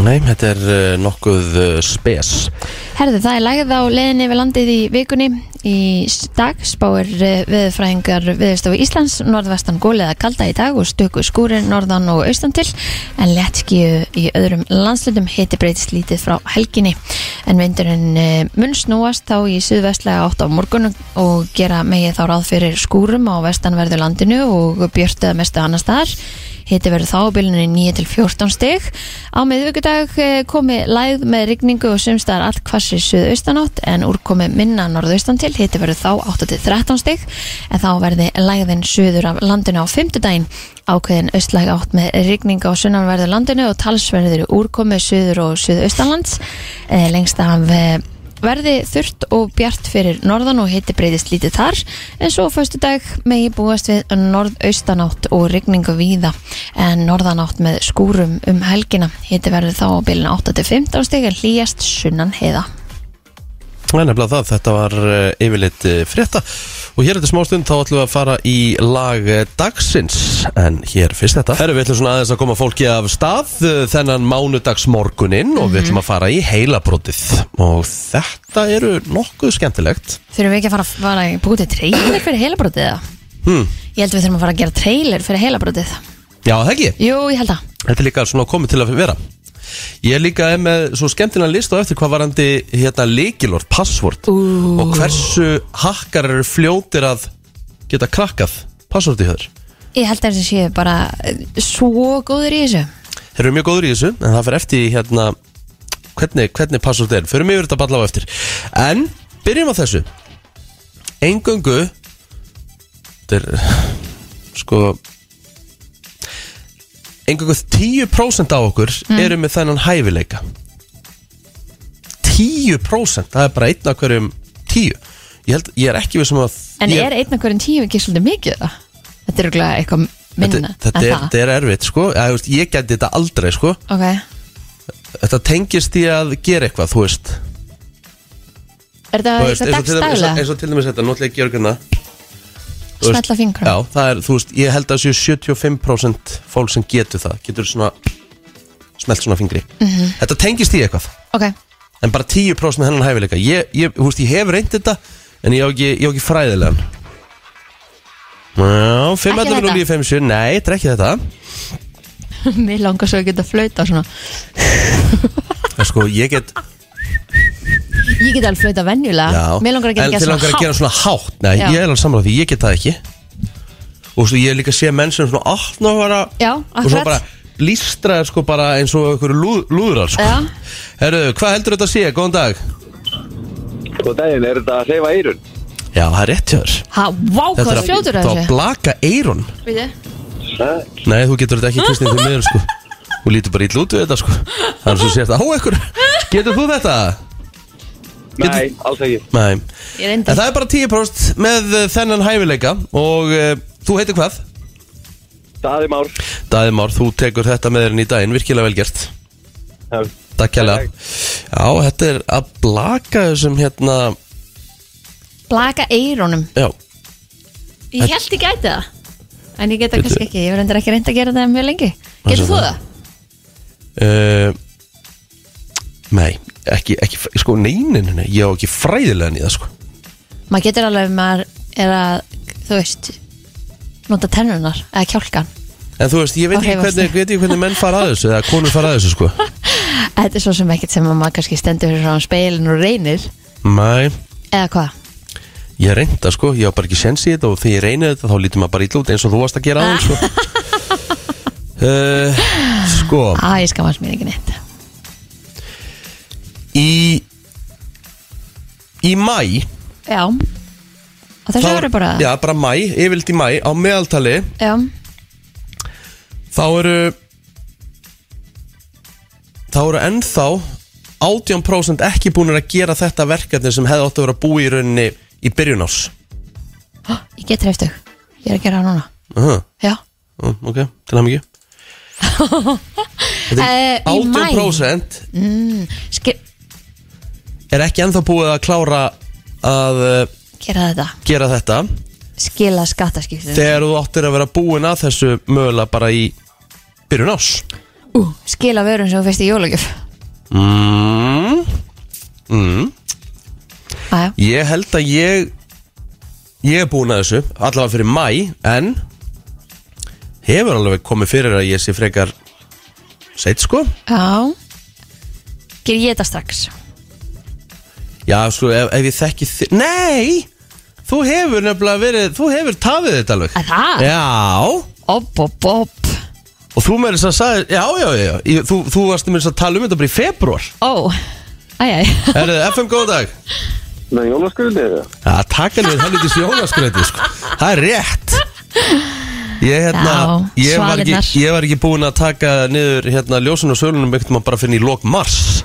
Speaker 1: Nei, þetta er uh, nokkuð uh, spes.
Speaker 2: Herðu, það er lægð á leiðinni við landið í vikunni. Í dag spáir viðfræðingar viðstofu Íslands norðvestan góliða kalda í dag og stöku skúrir norðan og austan til en lettskíu í öðrum landslutum hiti breytist lítið frá helginni. En vindurinn eh, mun snúast þá í suðvestlega átt á morgun og gera megið þá ráð fyrir skúrum á vestanverðu landinu og björtuða mestu annar staðar Hiti verður þá á bylunni 9 til 14 stig. Á miðvíkudag eh, komi lægð með rigningu og sumstaðar allt kvassi suðaustanátt en úrkomi minna norðaustan til. Hiti verður þá 8 til 13 stig en þá verði lægðin suður af landinu á fymtudaginn. Ákveðin austlæg átt með rigninga á sunnanverðu landinu og talsverður úrkomi suður og suðaustanlands. Eh, lengst af eh, verði þurrt og bjart fyrir norðan og hitti breyðist lítið þar en svo fyrstu dag megi búast við norðaustanátt og rigningu víða en norðanátt með skúrum um helgina. Hitti verður þá á bylun 8-15 stig en hlýjast sunnan heiða.
Speaker 1: Það er nefnilega það, þetta var uh, yfirleitt uh, frétta og hér eftir smá stund þá ætlum við að fara í lag uh, dagsins. En hér fyrst þetta. Herru, við ætlum svona aðeins að koma fólki af stað uh, þennan mánudagsmorgunin og við ætlum að fara í heilabrótið og þetta eru nokkuð skemmtilegt.
Speaker 2: Þurfum við ekki að fara, fara að búið til trailer fyrir heilabrótið eða?
Speaker 1: hmm.
Speaker 2: Ég held við þurfum að fara að gera trailer fyrir heilabrótið
Speaker 1: Já, það ekki?
Speaker 2: Jú, ég held að.
Speaker 1: Þetta er líka svona komið til að vera Ég er líka með svo skemmtilega list á eftir hvað varandi hérna leikilort, passvort og hversu hakkar eru fljótir að geta krakkað passvorti hjá þér.
Speaker 2: Ég held að þessi séu bara eh, svo góður í þessu
Speaker 1: Þeir eru mjög góður í þessu en það fyrir eftir hérna hvernig, hvernig passvort er. Förum yfir þetta bara á eftir. En byrjum á þessu. Engöngu þetta er sko engöngu 10% af okkur eru með þennan hæfileika. 10% það er bara einn af hverjum 10 ég, held, ég er ekki við sem að
Speaker 2: En
Speaker 1: ég,
Speaker 2: er einn af hverjum tíu ekki svolítið mikið það? Þetta er örugglega eitthvað minna
Speaker 1: þetta, þetta, er, þetta er erfitt sko. Ég, ég geti þetta aldrei sko.
Speaker 2: Ok,
Speaker 1: þetta tengist í að gera eitthvað þú veist,
Speaker 2: er þetta eitthvað
Speaker 1: dæmis- eins, og, til dæmis þetta náttúrulega ekki örgurna
Speaker 2: Smetla fingra
Speaker 1: Já, það er, þú veist, ég held að séu 75% fólk sem getur það Getur svona Smelt svona fingri.
Speaker 2: Mhm.
Speaker 1: Þetta tengist í eitthvað.
Speaker 2: Ok,
Speaker 1: En bara 10% með hennan hæfileika. Ég, ég, þú veist, ég hef reynd þetta En ég á ekki, ég á ekki fræðilegan. Já, 5
Speaker 2: Ekki
Speaker 1: 11
Speaker 2: þetta?
Speaker 1: 0 5 7 Nei, þetta er ekki þetta.
Speaker 2: Mér langar svo að geta flauta svona.
Speaker 1: En sko, ég get
Speaker 2: Ég get alveg flauta venjulega
Speaker 1: Já,
Speaker 2: Mér langar að
Speaker 1: en
Speaker 2: geta
Speaker 1: þið langar að
Speaker 2: svona
Speaker 1: gera svona hátt Nei,
Speaker 2: Já.
Speaker 1: ég er alveg sammála því, ég get það ekki Og svo ég hef líka sé menn sem svona opna og bara
Speaker 2: Já,
Speaker 1: Og svo
Speaker 2: akkurat.
Speaker 1: bara lístraðir sko bara eins og einhverju lúð, lúðrar sko
Speaker 2: Já.
Speaker 1: Herru, hvað heldur þetta að sé? Góðan dag
Speaker 4: Góð daginn, er þetta að hreyfa eirun?
Speaker 1: Já, það er rétt hjá þér
Speaker 2: Ha, vá, hvað er fljótur
Speaker 1: þetta
Speaker 2: að
Speaker 1: að blaka eirun
Speaker 2: Víti?
Speaker 1: Nei, þú getur þetta ekki Kristín því miður sko Þú lítur bara ítl út við þetta sko. Þannig að þú sést að á ekkur Getur þú þetta?
Speaker 4: Nei, alls ekki.
Speaker 1: Nei. En það er bara 10% með uh, þennan hæfileika Og uh, þú heitir hvað?
Speaker 4: Daði Már.
Speaker 1: Daði Már, þú tekur þetta með þér inn í daginn. Virkilega vel gert.
Speaker 4: Já.
Speaker 1: Takk kjærlega Já, þetta er að blaka þessum hérna
Speaker 2: Blaka eirónum
Speaker 1: Já,
Speaker 2: Ég held ég gæti það En ég geta kannski ekki. Ég verður ekki reynd að gera það mjög lengi. Getur þú það?
Speaker 1: Uh, Nei, ekki, ekki Sko, neinin, nei, ég á ekki fræðilega nýða sko.
Speaker 2: Maður getur alveg ef maður er að Þú veist Nota tennunar Eða kjálkan
Speaker 1: En þú veist, ég veit ekki hvernig, ekki hvernig menn fara að þessu Eða konur fara að þessu sko.
Speaker 2: Þetta er svo sem ekkert sem að maður kannski stendur fyrir frá speilin og reynir.
Speaker 1: Nei,
Speaker 2: Eða hvað?
Speaker 1: ég reynda sko Ég á bara ekki sens í þetta og þegar ég reyni þetta Þá lítur maður bara ítla út eins og þú varst að gera aðeins sko. Uh, Sko.
Speaker 2: Æ, ég skammast mér ekki neitt.
Speaker 1: Í Í mæ
Speaker 2: Já. Og þessu verður bara?
Speaker 1: Já, bara mæ, yfirlt í mæ Á meðaltali.
Speaker 2: Já.
Speaker 1: Þá eru Þá eru ennþá 18% ekki búin að gera þetta verkefni sem hefði átt að vera búið í rauninni í byrjun ás
Speaker 2: Hó, Ég get hreift þau Ég er að gera það núna.
Speaker 1: Uh -huh.
Speaker 2: Já
Speaker 1: Ok, til hann ekki Þetta
Speaker 2: Eh,
Speaker 1: er
Speaker 2: í maí.
Speaker 1: 18%
Speaker 2: Ski
Speaker 1: er ekki ennþá búið að klára að uh,
Speaker 2: Gera þetta
Speaker 1: gera þetta
Speaker 2: Skila skattaskiptum
Speaker 1: þegar þú áttir að vera búin að þessu mögulega bara í byrjun ás
Speaker 2: Ú, Skila vörum sem þú fyrst í jólagjöf
Speaker 1: mm. Mm.
Speaker 2: Æja
Speaker 1: Ég held að ég Ég er búin að þessu Allavega fyrir mæ En Hefur alveg komið fyrir að ég sé frekar Seitt sko.
Speaker 2: Já. Ger ég þetta strax?
Speaker 1: Já sko ef, ef ég þekki þig Nei! Þú hefur nefnilega verið Þú hefur tafið þetta alveg.
Speaker 2: Að það?
Speaker 1: Já.
Speaker 2: Opp, opp, opp
Speaker 1: Og þú með þess að sagði Já já já, já. Ég, þú, þú varst með þess að tala um þetta bara í februar
Speaker 2: Ó. Æjæj
Speaker 1: Herðu, FM góð dag.
Speaker 4: Það er jólaskröndið
Speaker 1: Já, taka niður helvitis jólaskröti sko. Það er rétt Ég, hérna,
Speaker 2: Já,
Speaker 1: ég, var ekki,
Speaker 2: svalirnar.
Speaker 1: ég var ekki búin að taka niður hérna, ljósun og sölunum ekkert maður bara fyrir í lok mars.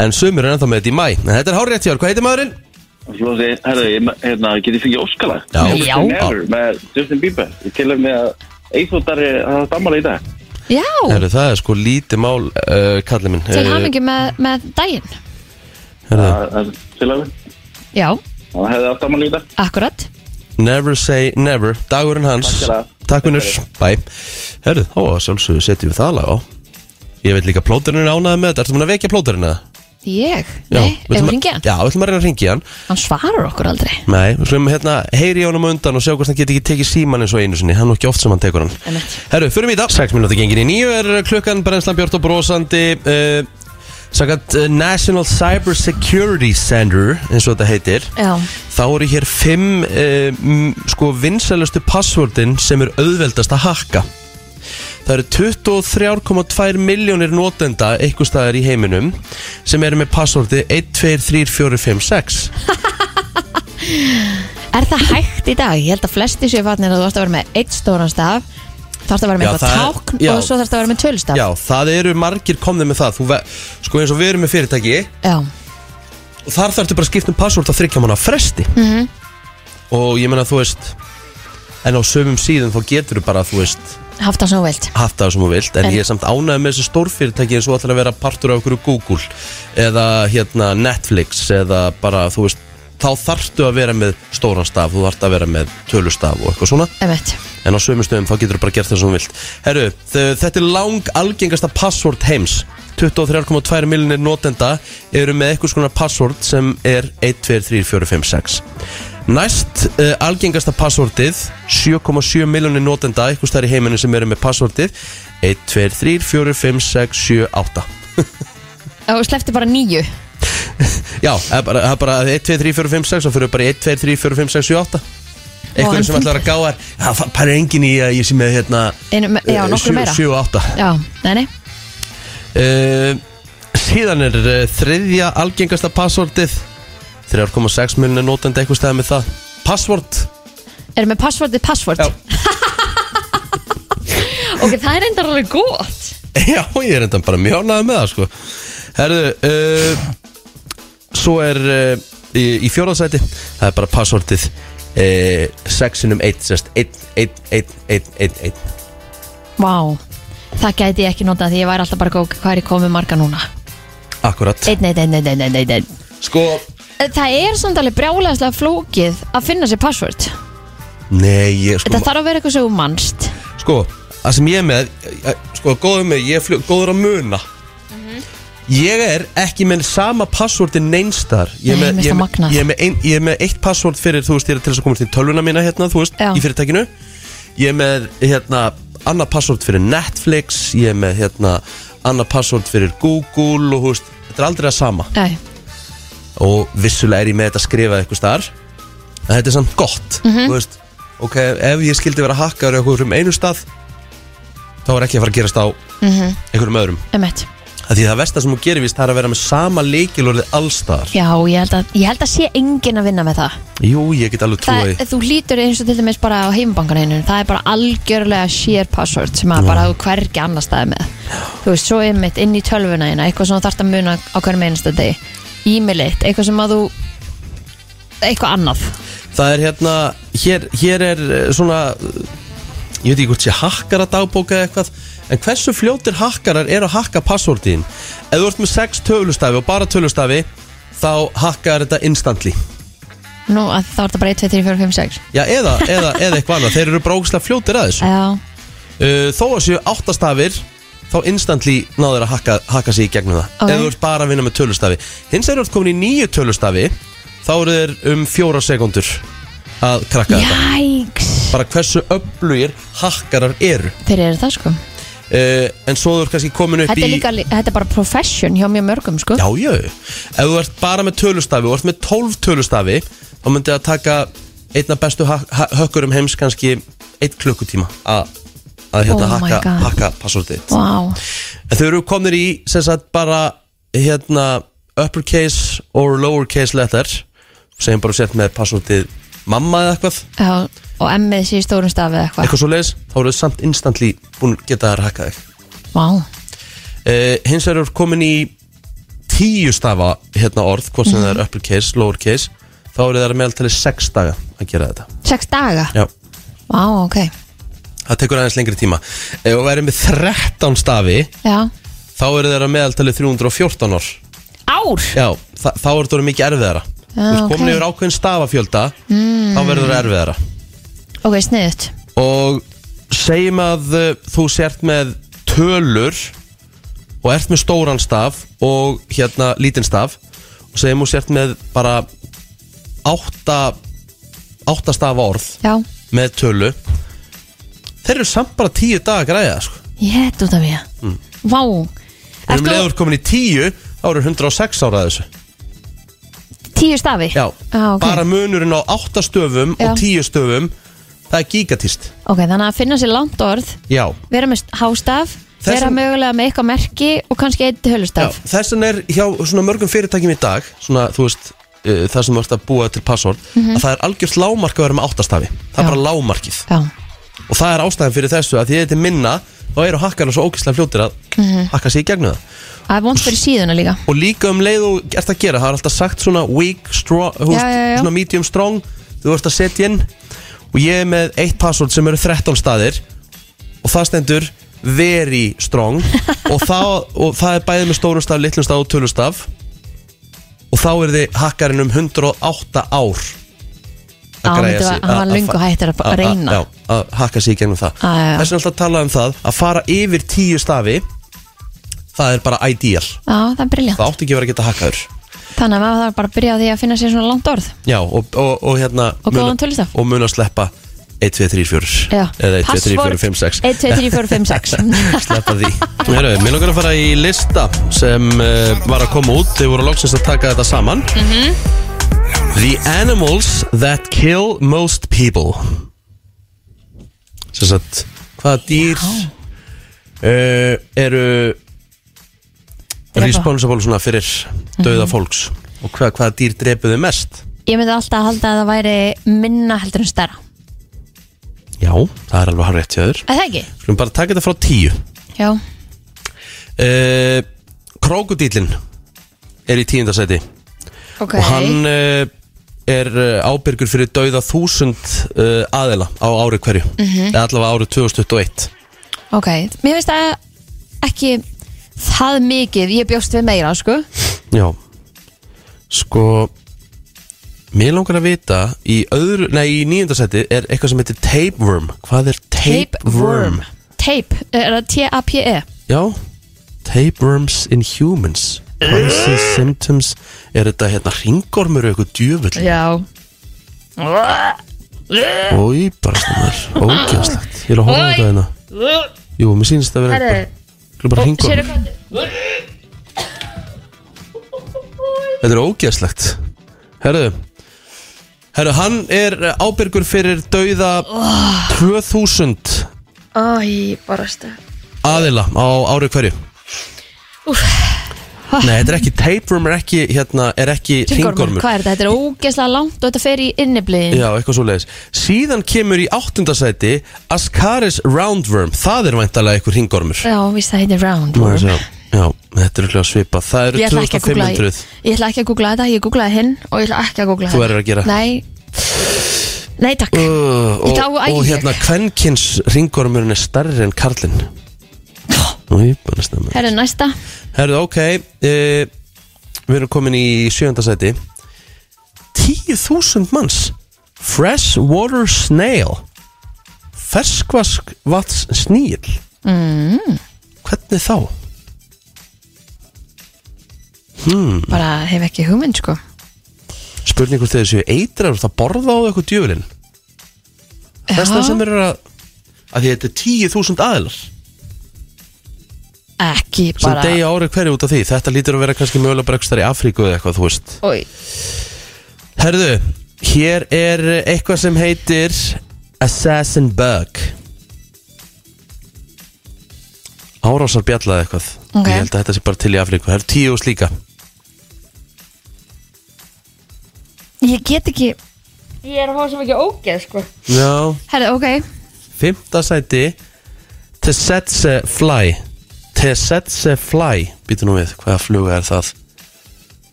Speaker 1: En sumir er ennþá með þetta í mæ En þetta er hár rétt hjá hvað heitir maðurinn?
Speaker 4: Svo sé, herru, ég hérna, geti fengið óskala
Speaker 1: Já.
Speaker 2: Já.
Speaker 4: Never með Justin Bieber. Ég til og með að Eithóttar er að dammala í dag.
Speaker 2: Já.
Speaker 1: Herru, það er sko lítið mál, uh, kallið minn.
Speaker 2: Til
Speaker 1: Eh,
Speaker 2: hamingi með, með daginn.
Speaker 1: Herru,
Speaker 4: Það er til og með
Speaker 2: Já,
Speaker 4: Það hefði átt dammala í dag.
Speaker 2: Akkurat
Speaker 1: Never say never, dagurinn hans.
Speaker 4: Takk það.
Speaker 1: Vinnur, bæ Herru, þá að sjálfsögðu setjum við það lag á. Ég veit líka plóterinn er ánæði með þetta. Ertu búin að vekja plóterinn eða?
Speaker 2: Ég?
Speaker 1: Já,
Speaker 2: Nei, ef við
Speaker 1: að-
Speaker 2: ringja hann?
Speaker 1: Já, við ætlum að reyna að ringja hann.
Speaker 2: Hann svarar okkur aldrei.
Speaker 1: Nei, við slumum hérna heyri í honum á undan og sjá hvort hann geti ekki tekið síman eins og einu sinni. Hann er nú ekki oft sem hann tekur hann. Herru, fyrir mig í dag. 6 minúti gengin í nýju er klukkan Brennslan Björn og brosandi. Uh, Sagat uh, National Cyber Security Center eins og þetta heitir
Speaker 2: Já,
Speaker 1: Þá eru hér fimm uh, m, sko vinsælustu passvördin sem er auðveldast að hakka. Það eru 23,2 miljónir notenda eitthvað staðar í heiminum sem eru með passvordi 1, 2, 3, 4, 5, 6
Speaker 2: er það hægt í dag? Ég held að flesti séu fatnir að þú ætti að vera með eitt stóran staf Þarfst að vera með eitthvað tákn
Speaker 1: já.
Speaker 2: og svo þarfst að vera með tölustaf?
Speaker 1: Já, það eru margir komnið með það. Þú, ve- Sko eins og við erum með fyrirtæki
Speaker 2: Já,
Speaker 1: og þar þarftu bara að skipta um passvort á þryggja mánu fresti. -hmm. og ég meina þú veist en á sömum síðan þá getur þú bara þú veist
Speaker 2: haft það sem þú vilt.
Speaker 1: haft það sem þú vilt. En,
Speaker 2: En-
Speaker 1: ég er samt ánægð með þessi stórfyrirtæki eins og ætlar að vera partur af okkur Google eða hérna Netflix eða bara þú veist þá þarftu að vera með stóran staf þú þarft að vera með tölustaf og eitthvað svona.
Speaker 2: Emmett
Speaker 1: en á sömu stöðum þá getur þú bara gert það sem þú vilt. Herru, þe- þetta er lang algengasta password heims. 23,2 miljonir notenda eru með eitthvað svona password sem er 1, 2, 3, 4, 5, 6 Næst uh, algengasta passwordið 7,7 miljonir notenda eitthvað stær í heiminu sem eru með passwordið 1, 2, 3, 4, 5, 6, 7, 8
Speaker 2: Og slefti bara nýju
Speaker 1: Já, það er bara, það er bara 1, 2, 3, 4, 5, 6 og fyrir bara 1, 2, 3, 4, 5, 6, 7, 8 Eitthvað sem ætlar að gáða Það pæri engin í að ég sé með hérna
Speaker 2: Einu, Já, nokkur meira.
Speaker 1: 7 og 8
Speaker 2: Já, nei, nei.
Speaker 1: Uh, Síðan er uh, þriðja algengasta passwordið. 3,6 miljonir notandi eitthvað stæði með það. Password.
Speaker 2: Erum með passvordið passvord
Speaker 1: Já.
Speaker 2: Ok, það er enda alveg gott.
Speaker 1: Já, ég er enda bara ánægð með það sko. Herðu uh, Svo er uh, í, í fjóraðsæti Það er bara passwordið uh, 6 um 1 sest 1, 1, 1, 1, 1, 1
Speaker 2: Vá Það gæti ég ekki notað því ég væri alltaf bara góð Hvað er komið marga núna?
Speaker 1: Akkurat.
Speaker 2: Einn, einn, einn, einn, einn, einn, einn.
Speaker 1: Sko,
Speaker 2: Það er samt alveg brjálæðislega flókið að finna sér password.
Speaker 1: Nei, ég sko
Speaker 2: Þetta þarf að vera eitthvað sem þú manst.
Speaker 1: Sko, það sem ég er með eh, Sko, góður með, ég er fljó- góður að muna Ég er ekki með sama passvorti neinstar Ég er
Speaker 2: Nei,
Speaker 1: með,
Speaker 2: mér
Speaker 1: ég er
Speaker 2: finnst það
Speaker 1: með,
Speaker 2: magnað.
Speaker 1: ég er með, ein, ég er með eitt passvort fyrir, þú veist, ég er til þess að komast í tölvuna mína hérna, þú veist,
Speaker 2: Já.
Speaker 1: í fyrirtækinu Ég er með, hérna, annað passvort fyrir Netflix Ég er með, hérna, annað passvort fyrir Google og, þú veist, þetta er aldrei að sama
Speaker 2: Nei,
Speaker 1: og vissulega er ég með þetta skrifað eitthvað starf en þetta er samt gott
Speaker 2: Mhm.
Speaker 1: þú veist, ok, ef ég skildi vera hakkaður eitthvað um einu stað þá er ekki að fara að gerast á
Speaker 2: Mhm.
Speaker 1: einhverjum öðrum
Speaker 2: emmett
Speaker 1: að því það versta sem þú gerir vist það er að vera með sama leikilorðið allstaðar
Speaker 2: Já, ég held, að, ég held að sé enginn að vinna með það.
Speaker 1: Jú, ég get alveg trúið
Speaker 2: það, Þú lítur eins og til dæmis bara á heimabankaninu Það er bara algjörlega share password sem að bara þú hvergi annar staði með. Þú veist, svo er mitt inn í tölvuna þína eitthvað sem þú þarft að muna á hverjum einasta degi. E-mailit, eitthvað sem að þú eitthvað annað.
Speaker 1: Það er hérna, hér, hér er eh, svona ég veit ekki hvort sé hakkara dagbóka eitthvað en hversu fljótir hakkarar eru að hakka passvortin ef þú ert með 6 tölustafi og bara tölustafi þá hakkar þetta instantly.
Speaker 2: Nú, að þá er þetta bara 1, 2, 3, 4, 5, 6
Speaker 1: Já, eða, eða, eða eitthvað annað. Þeir eru brókslega fljótir að þessu.
Speaker 2: Já,
Speaker 1: uh, Þó að séu áttastafir Þá instantly náður að hakka, hakka sig í gegnum það.
Speaker 2: Ok.
Speaker 1: Ef þú ert bara að vinna með tölustafi. Hins er þú ert komin í nýju tölustafi Þá eru þeir um fjóra sekundur Að krakka þetta.
Speaker 2: Jæks
Speaker 1: Bara hversu öflugir hakkarar eru.
Speaker 2: Þeir eru það sko
Speaker 1: uh, En svo þú ert kannski komin upp
Speaker 2: Þetta er
Speaker 1: í
Speaker 2: líka, þetta er bara profession hjá mjög mörgum sko.
Speaker 1: Já, já. Ef þú ert bara með tölustafi og ert með 12 tölustafi þá myndi það taka einna bestu ha ha hökkurum heims kannski eitt klukkutíma að að hérna
Speaker 2: Oh my
Speaker 1: hakka,
Speaker 2: God.
Speaker 1: hakka passwordið
Speaker 2: Vá,
Speaker 1: En þau eru komnir í sem sagt bara hérna uppercase or lowercase letter segjum bara sett með passwordið mamma eða eitthvað.
Speaker 2: Já, og emmið sé í stórum stafi eða eitthvað.
Speaker 1: Eitthvað svo leiðis þá eru þau samt instantly búin að geta þær hakkað þig.
Speaker 2: Vá,
Speaker 1: uh, hins vegar eru komin í tíu stafa hérna orð hvort sem það er uppercase, lowercase þá eru það meðaltali sex daga að gera þetta.
Speaker 2: Sex daga?
Speaker 1: Já,
Speaker 2: Vá, ok,
Speaker 1: það tekur aðeins lengri tíma. Ef þú verður með 13 stafi
Speaker 2: já.
Speaker 1: þá eru það meðaltali 314 orð
Speaker 2: Ár,
Speaker 1: Já, þa þá er þetta orðið mikið erfiðara.
Speaker 2: Já,
Speaker 1: Þú veist, komin
Speaker 2: ok.
Speaker 1: yfir ákveðin stafafjölda mm. þá verður það erfiðara
Speaker 2: ok, sniðut
Speaker 1: og segjum að uh, þú sért með tölur og ert með stóran staf og hérna lítinn staf og segjum þú sért með bara átta átta stafa orð
Speaker 2: Já,
Speaker 1: með tölu þeir eru samt bara tíu daga græða sko.
Speaker 2: ég heit út af mér
Speaker 1: Mm.
Speaker 2: Vá
Speaker 1: en um
Speaker 2: Ertu
Speaker 1: leiður komin í tíu þá eru 106 ára að þessu
Speaker 2: tíu stafi?
Speaker 1: Já,
Speaker 2: ah, okay.
Speaker 1: bara munurinn á átta stöfum
Speaker 2: Já.
Speaker 1: og tíu stöfum það er gigatist
Speaker 2: Ok, þannig að finna sér langt orð
Speaker 1: Já,
Speaker 2: vera með hástaf
Speaker 1: Þess
Speaker 2: vera
Speaker 1: vegna-
Speaker 2: mögulega með eitthvað merki og kannski eitt hölustaf.
Speaker 1: Þess vegna er hjá svona mörgum fyrirtækjum í dag svona, þú veist, uh, það sem þú ert að búa til password, að það er algjört lámark að vera með áttastafi, það er
Speaker 2: Mhm. Já.
Speaker 1: bara lámarkið
Speaker 2: Já,
Speaker 1: og það er ástæðan fyrir þessu að því þetta er minna þá eru hakkarna svo ógæslega fljótir að
Speaker 2: Mhm.
Speaker 1: hakka sig í gegnum það.
Speaker 2: Það er vond fyrir síðuna líka.
Speaker 1: Og líka um leið og ert að gera það er alltaf sagt svona weak, strong, þú
Speaker 2: Já, já, já.
Speaker 1: svona medium strong þú ert að setja inn og ég er með eitt password sem eru 13 staðir. Og það stendur very strong. Og, það, og það er bæðið með stórum staf, litlum staf og tölustaf og þá er þið hakkarinn um 108 ár að græja sig.
Speaker 2: að- hann löngu hættur að reyna.
Speaker 1: að hakka sig í gegnum það. Þess vegna alltaf að tala um það að fara yfir tíu stafi það er bara ideal.
Speaker 2: Það er
Speaker 1: átti ekki vera að geta hakkaður
Speaker 2: Þannig að maður þarf bara að byrja á því að finna sér svona langt orð.
Speaker 1: Já, og, og, og hérna
Speaker 2: Og góðan tölustaf.
Speaker 1: Og mun að sleppa 1, 2, 3, 4
Speaker 2: Já.
Speaker 1: Eða 1, 2, 3, 4,
Speaker 2: Password
Speaker 1: 5, 6
Speaker 2: 1, 2, 3, 4, 5, 6
Speaker 1: Sleppa því. Heru, Mér langar að fara í lista sem uh, var að koma út. Þeir voru loksins að taka þetta saman. The animals that kill most people. Sem sagt Hvaða dýr uh, eru
Speaker 2: Drepa.
Speaker 1: responsible svona fyrir dauða fólks? Og hvað, hvaða dýr drepuðu mest?
Speaker 2: Ég myndi alltaf að halda að það væri minna heldur en stærra.
Speaker 1: Já, það er alveg harrið hjá þér.
Speaker 2: Er það ekki?
Speaker 1: Skulum bara taka þetta frá tíu.
Speaker 2: Já,
Speaker 1: uh, Krókudílin er í tíundasæti
Speaker 2: ok.
Speaker 1: Og hann uh, er uh, ábyrgur fyrir dauða þúsund uh, aðila á ári hverju. Eða allavega árið 2021
Speaker 2: Ok, mér finnst það ekki það mikið. Ég bjóst við meira, sko
Speaker 1: Já. Sko Mér langar að vita í öðru, nei í níundasæti er eitthvað sem heitir tapeworm. Hvað er tapeworm?
Speaker 2: Tape, er það T-A-P-E?
Speaker 1: Já. Tapeworms in humans. Crisis symptoms Er þetta hérna ringormur eða eitthvað djöfull?
Speaker 2: Já.
Speaker 1: Ói, bara stemmer Ógæðslegt Ég er að horfa á þetta hérna. Jú, mér sýnist að vera eitthvað bara ringormur Þetta er ógæðslegt Herðu. Herðu, hann er ábyrgur fyrir dauða 2000
Speaker 2: Æ, bara stað
Speaker 1: aðila á ári hverju. Nei, þetta er ekki tapeworm er ekki, hérna, er ekki ringormur
Speaker 2: Hvað er þetta? Þetta er ógeðslega langt og þetta fer í innibliðin
Speaker 1: Já, eitthvað svo leiðis Síðan kemur í áttundasæti Ascaris roundworm. Það er væntalega eitthvað ringormur
Speaker 2: Já, víst það heitir round
Speaker 1: Má ég sjá. Já, þetta er hljóða svipað. Það eru
Speaker 2: Ég ætla ekki að googla
Speaker 1: 2500
Speaker 2: Ég ætla ekki að googla þetta, ég googlaði hinn og ég ætla ekki að googla
Speaker 1: Þú
Speaker 2: þetta
Speaker 1: verður að gera.
Speaker 2: Nei, Nei takk.
Speaker 1: Uh, og, og hérna kvenkins ringormurinn er stærri en karlinn. Nú, ég bara stemma
Speaker 2: Herru næsta.
Speaker 1: Herðu, ok uh, Við erum komin í sjöndasæti 10.000 manns. Freshwater snail. Ferskvask vats sníl. Mm. Hvernig þá?
Speaker 2: Bara hef ekki hugmynd sko.
Speaker 1: Spurning hvort þeir séu eitrar Það borða á eitthvað djöfulinn. Þess
Speaker 2: Já.
Speaker 1: sem eru að að því þetta er 10.000 aðilar.
Speaker 2: Ekki
Speaker 1: sem
Speaker 2: bara
Speaker 1: degi ári hverju út af því. Þetta lítur að vera kannski mögulega eitthvað í Afríku eða eitthvað, þú veist.
Speaker 2: Oj.
Speaker 1: Herðu, hér er eitthvað sem heitir Assassin Bug. Árásar bjallað eitthvað.
Speaker 2: Ok.
Speaker 1: Ég held að þetta sé bara til í Afríku. Það eru tíu úr slíka
Speaker 2: Ég get ekki Ég er að fá sem ekki ógeð sko.
Speaker 1: Já,
Speaker 2: Herru, ok.
Speaker 1: Fymta sæti Tsetse Fly. Tsetse Fly. Býtu nú við, hvaða fluga er það?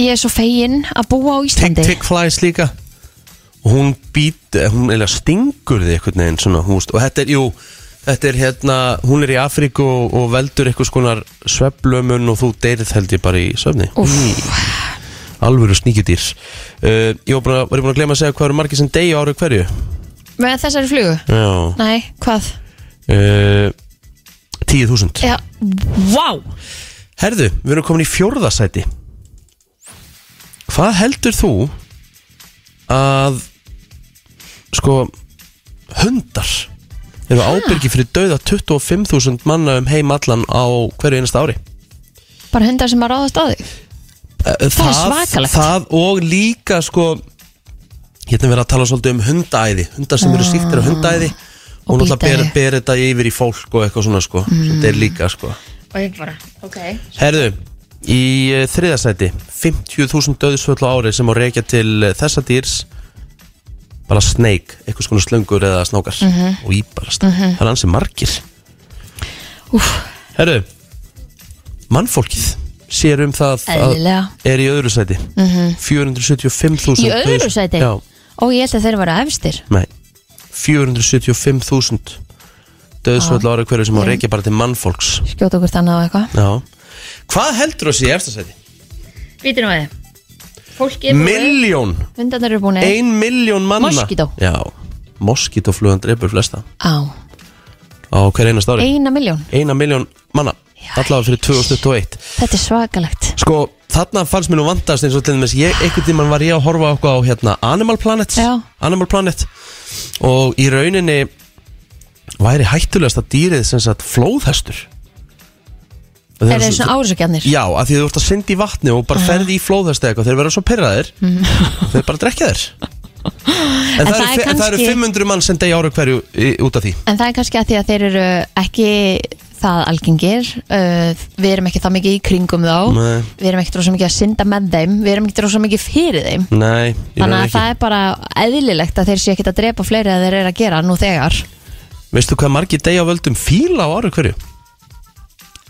Speaker 2: Ég er svo fegin að búa á
Speaker 1: Tick
Speaker 2: Íslandi.
Speaker 1: Tick Flies líka. Og hún být, hún eða stingur þig einhvern veginn svona, hún, veist, og þetta er, jú þetta er hérna, hún er í Afríku og, og veldur eitthvað skonar sveflömun og þú deyrið held ég bara í svefni.
Speaker 2: Úff.
Speaker 1: Alvöru sníkjudýr uh, ég var, bara, var ég búin að glemma að segja hvað eru margir sem degi ári hverju?
Speaker 2: Með þessari flugu?
Speaker 1: já.
Speaker 2: Nei, hvað?
Speaker 1: uh, 10.000
Speaker 2: Já, vá!
Speaker 1: Herðu, við erum komin í fjórðasæti Hvað heldur þú að sko hundar eru ábyrgi fyrir dauða 25.000 manna um heim allan á hverju einasta ári?
Speaker 2: Bara hundar sem að ráðast á þig?
Speaker 1: Eh,
Speaker 2: Það er svakalegt.
Speaker 1: Það og líka sko Hérna er verið að tala svolítið um hundaæði Hundar sem eru síktir af hundaæði
Speaker 2: Og
Speaker 1: Og náttúrulega ber, þetta yfir í fólk og eitthvað svona sko. Mm. Þetta er líka sko.
Speaker 2: Og ég bara, ok.
Speaker 1: Herðu, í uh, þriðasæti 50.000 döðsvöld á ári sem á reykja til uh, þessa dýrs. Bara snake, eitthvað svona slöngur eða snákar.
Speaker 2: Mhm.
Speaker 1: og íbarast það er hansi margir. Herðu, mannfólkið sér um það
Speaker 2: Eðlilega.
Speaker 1: að er í öðru sæti. 475.000
Speaker 2: Í öðru sæti?
Speaker 1: Já,
Speaker 2: og ég held að þeir eru efstir.
Speaker 1: Nei. 475.000 döðsvöld á ári hverju sem á reykja bara til mannfólks.
Speaker 2: Skjóta okkur þannig á eitthvað.
Speaker 1: Já. Hvað heldur þú að sé í eftir sæti?
Speaker 2: Vítur nú er búið.
Speaker 1: Miljón Ein miljón manna.
Speaker 2: Moskító.
Speaker 1: Já, moskítoflugan dreipur flesta.
Speaker 2: Á,
Speaker 1: Á hver einast ári?
Speaker 2: Eina miljón
Speaker 1: Eina miljón manna Allavega fyrir 2021
Speaker 2: Þetta er svakalegt.
Speaker 1: Sko, þarna fannst mér nú vandast eins og til þess ég, einhvern tímann var ég að horfa okkur á hérna Animal Planet.
Speaker 2: Já.
Speaker 1: Animal Planet. Og í rauninni væri hættulegasta dýrið sem sagt flóðhestur.
Speaker 2: Er
Speaker 1: svo-
Speaker 2: svona árásökjarnir?
Speaker 1: Já, af því þú ert að synda í vatni og bara ferði í flóðhesti eitthvað, þeir verða svo pyrraðir og þeir bara drekja þér En, það,
Speaker 2: Mhm. það
Speaker 1: eru,
Speaker 2: er
Speaker 1: en það eru
Speaker 2: kannski-
Speaker 1: 500 mann sem degi ára hverju í, út af því.
Speaker 2: En það er kannski að því að þeir eru ekki það algengir. Uh, Við erum ekki það mikið í kringum þá.
Speaker 1: Nei.
Speaker 2: Við erum ekki rosa mikið að synda með þeim. Við erum ekki rosa mikið fyrir þeim.
Speaker 1: Nei,
Speaker 2: Þannig að það er bara eðlilegt að þeir sé ekki að drepa fleiri að þeir eru að gera nú þegar.
Speaker 1: Veistu hvað margir degi á völdum fíla á ára hverju?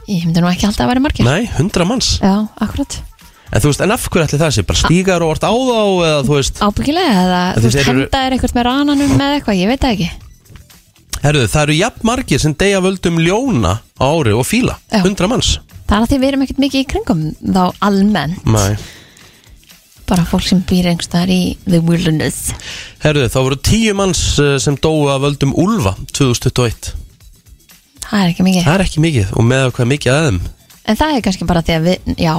Speaker 2: Ég myndi nú ekki alltaf að vera margir.
Speaker 1: Nei, 100 manns.
Speaker 2: Já, akkurat
Speaker 1: En þú veist, en af hverju ætli það sé? Bara stígar og orð á þá eða þú veist?
Speaker 2: Ábyggilega, eða þú veist,
Speaker 1: eru-
Speaker 2: henda er eitthvað með rananum með eitthvað, ég veit það ekki.
Speaker 1: Herruðu, það eru jafn margir sem á völdum ljóna á ári og fíla.
Speaker 2: Já.
Speaker 1: 100 manns.
Speaker 2: Það er að því við erum ekkert mikið í kringum þá almennt.
Speaker 1: Nei.
Speaker 2: Bara fólk sem býr einhverstaðar í the wilderness.
Speaker 1: Herruðu, þá voru 10 manns eh, sem dóu að völdum úlfa 2021
Speaker 2: Það er ekki mikið.
Speaker 1: Það er ekki mikið og með hvað mikið að þeim?
Speaker 2: En það er kannski bara því að við, já,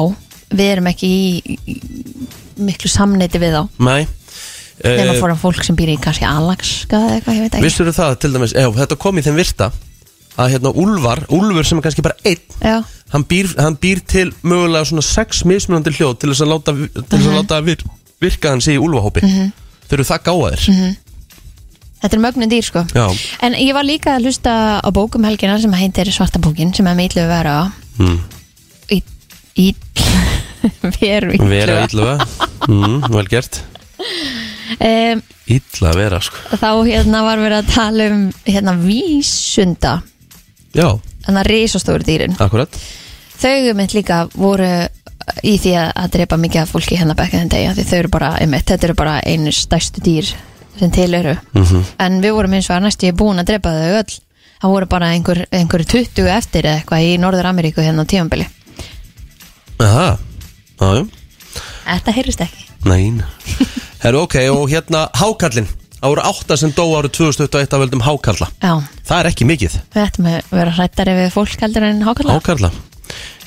Speaker 2: við erum ekki í, í miklu samneiti við þá.
Speaker 1: Nei.
Speaker 2: Nefna
Speaker 1: Eh,
Speaker 2: fórum fólk sem býr í kannski Alaska eða eitthvað, ég veit ekki.
Speaker 1: Vissur það til dæmis, ef þetta kom í þeim virta að hérna Úlfar, Úlfur sem er kannski bara einn hann býr, hann býr til mögulega svona sex mismunandi hljóð til þess að láta, til þess
Speaker 2: Mhm.
Speaker 1: að láta vir, virka hann sig í Úlfahópi. Þau eru það gáðir
Speaker 2: þetta er mögnu dýr sko.
Speaker 1: Já,
Speaker 2: En ég var líka að hlusta á bókum helgina sem heitir Svarta bókin sem er með illu vera
Speaker 1: mm.
Speaker 2: í, í veru illu
Speaker 1: vera illa mm, vel gert.
Speaker 2: Um,
Speaker 1: illa að vera sko.
Speaker 2: Þá hérna var verið að tala um hérna vísunda.
Speaker 1: Já,
Speaker 2: þannig að risastóru dýrin.
Speaker 1: Akkurat.
Speaker 2: Þau mitt líka voru í því að, drepa mikið af fólki hérna day af því þau eru bara, einmitt, þetta eru bara einu stærstu dýr sem til eru.
Speaker 1: Mhm.
Speaker 2: en við vorum eins og að næstu ég búin að drepa þau öll. Það voru bara einhver, einhver 20 eftir eitthvað í Norður Ameríku hérna á tímambili
Speaker 1: Aha, jájú,
Speaker 2: Þetta heyrist ekki.
Speaker 1: Nein Herru, ok, og hérna Það voru átta sem dó árið 2021 af völdum Hákalla
Speaker 2: Já,
Speaker 1: Það er ekki mikið.
Speaker 2: Við ættum að vera hrættari við fólk heldur en hákalla
Speaker 1: Hákarla.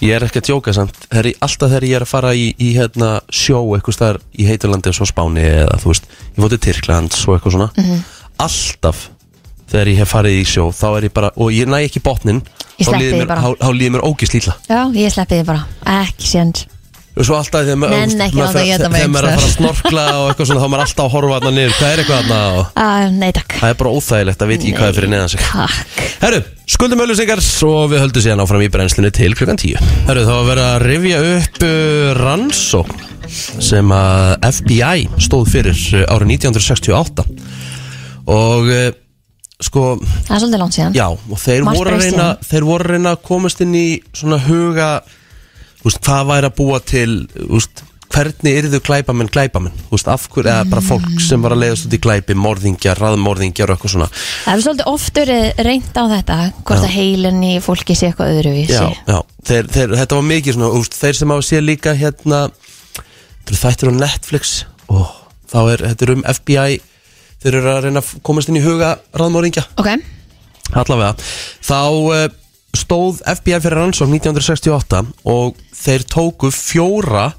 Speaker 1: Ég er ekki að djóka samt. Heri, Alltaf þegar ég er að fara í, í hérna, sjó eitthvað staðar í heiturlandi og svo Spáni eða þú veist, ég fótið Tyrklands og eitthvað svona
Speaker 2: Mhm.
Speaker 1: Alltaf þegar ég hef farið í sjó þá er ég bara, og ég næ ekki botnin
Speaker 2: Ég
Speaker 1: þá
Speaker 2: sleppi
Speaker 1: líður
Speaker 2: því bara.
Speaker 1: þá líður mér ógislítla
Speaker 2: Já, ég sleppi því bara, ekki séns
Speaker 1: og svo alltaf þegar maður-
Speaker 2: Nenni ekki
Speaker 1: maður
Speaker 2: láta
Speaker 1: fer-
Speaker 2: éta mig
Speaker 1: þegar maður er að fara að
Speaker 2: einhvers
Speaker 1: snorkla og eitthvað svona þá er maður alltaf að horfa þarna niður. Hvað er eitthvað þarna? Og
Speaker 2: uh, Nei takk.
Speaker 1: Það er bara óþægilegt að veit ekki hvað er fyrir neðan sig.
Speaker 2: Takk.
Speaker 1: Herru, skuldum auðlýsingar og við höldum síðan áfram í brennslunni til klukkan 10 Herru, þá var verið að rifja upp uh, rannsókn sem að FBI stóð fyrir uh, árið 1968 og uh, sko,
Speaker 2: Það er svolítið langt síðan.
Speaker 1: Já, og þeir
Speaker 2: Margt
Speaker 1: voru, að
Speaker 2: breyst
Speaker 1: reyna,
Speaker 2: síðan.
Speaker 1: þeir voru að reyna að komast inn í svona huga úst, hvað væri að búa til úst, hvernig yrðu glæpamenn úst, af hverju, eða bara fólk sem var að leiðast út í glæpi morðingjar, raðmorðingjar og eitthvað svona.
Speaker 2: Það hefur svolítið oft verið reynd á þetta hvort að heilin í fólki sé eitthvað öðruvísi.
Speaker 1: Já, já, þeir, þeir, þetta var mikið svona, úst, þeir sem hafa séð líka hérna þættir á Netflix. Og þá er, þetta er um FBI þeir eru að reyna að komast inn í huga raðmóringja,
Speaker 2: Ok,
Speaker 1: allavega. Þá uh, stóð FBI fyrir rannsókn 1968 og þeir tóku fjóra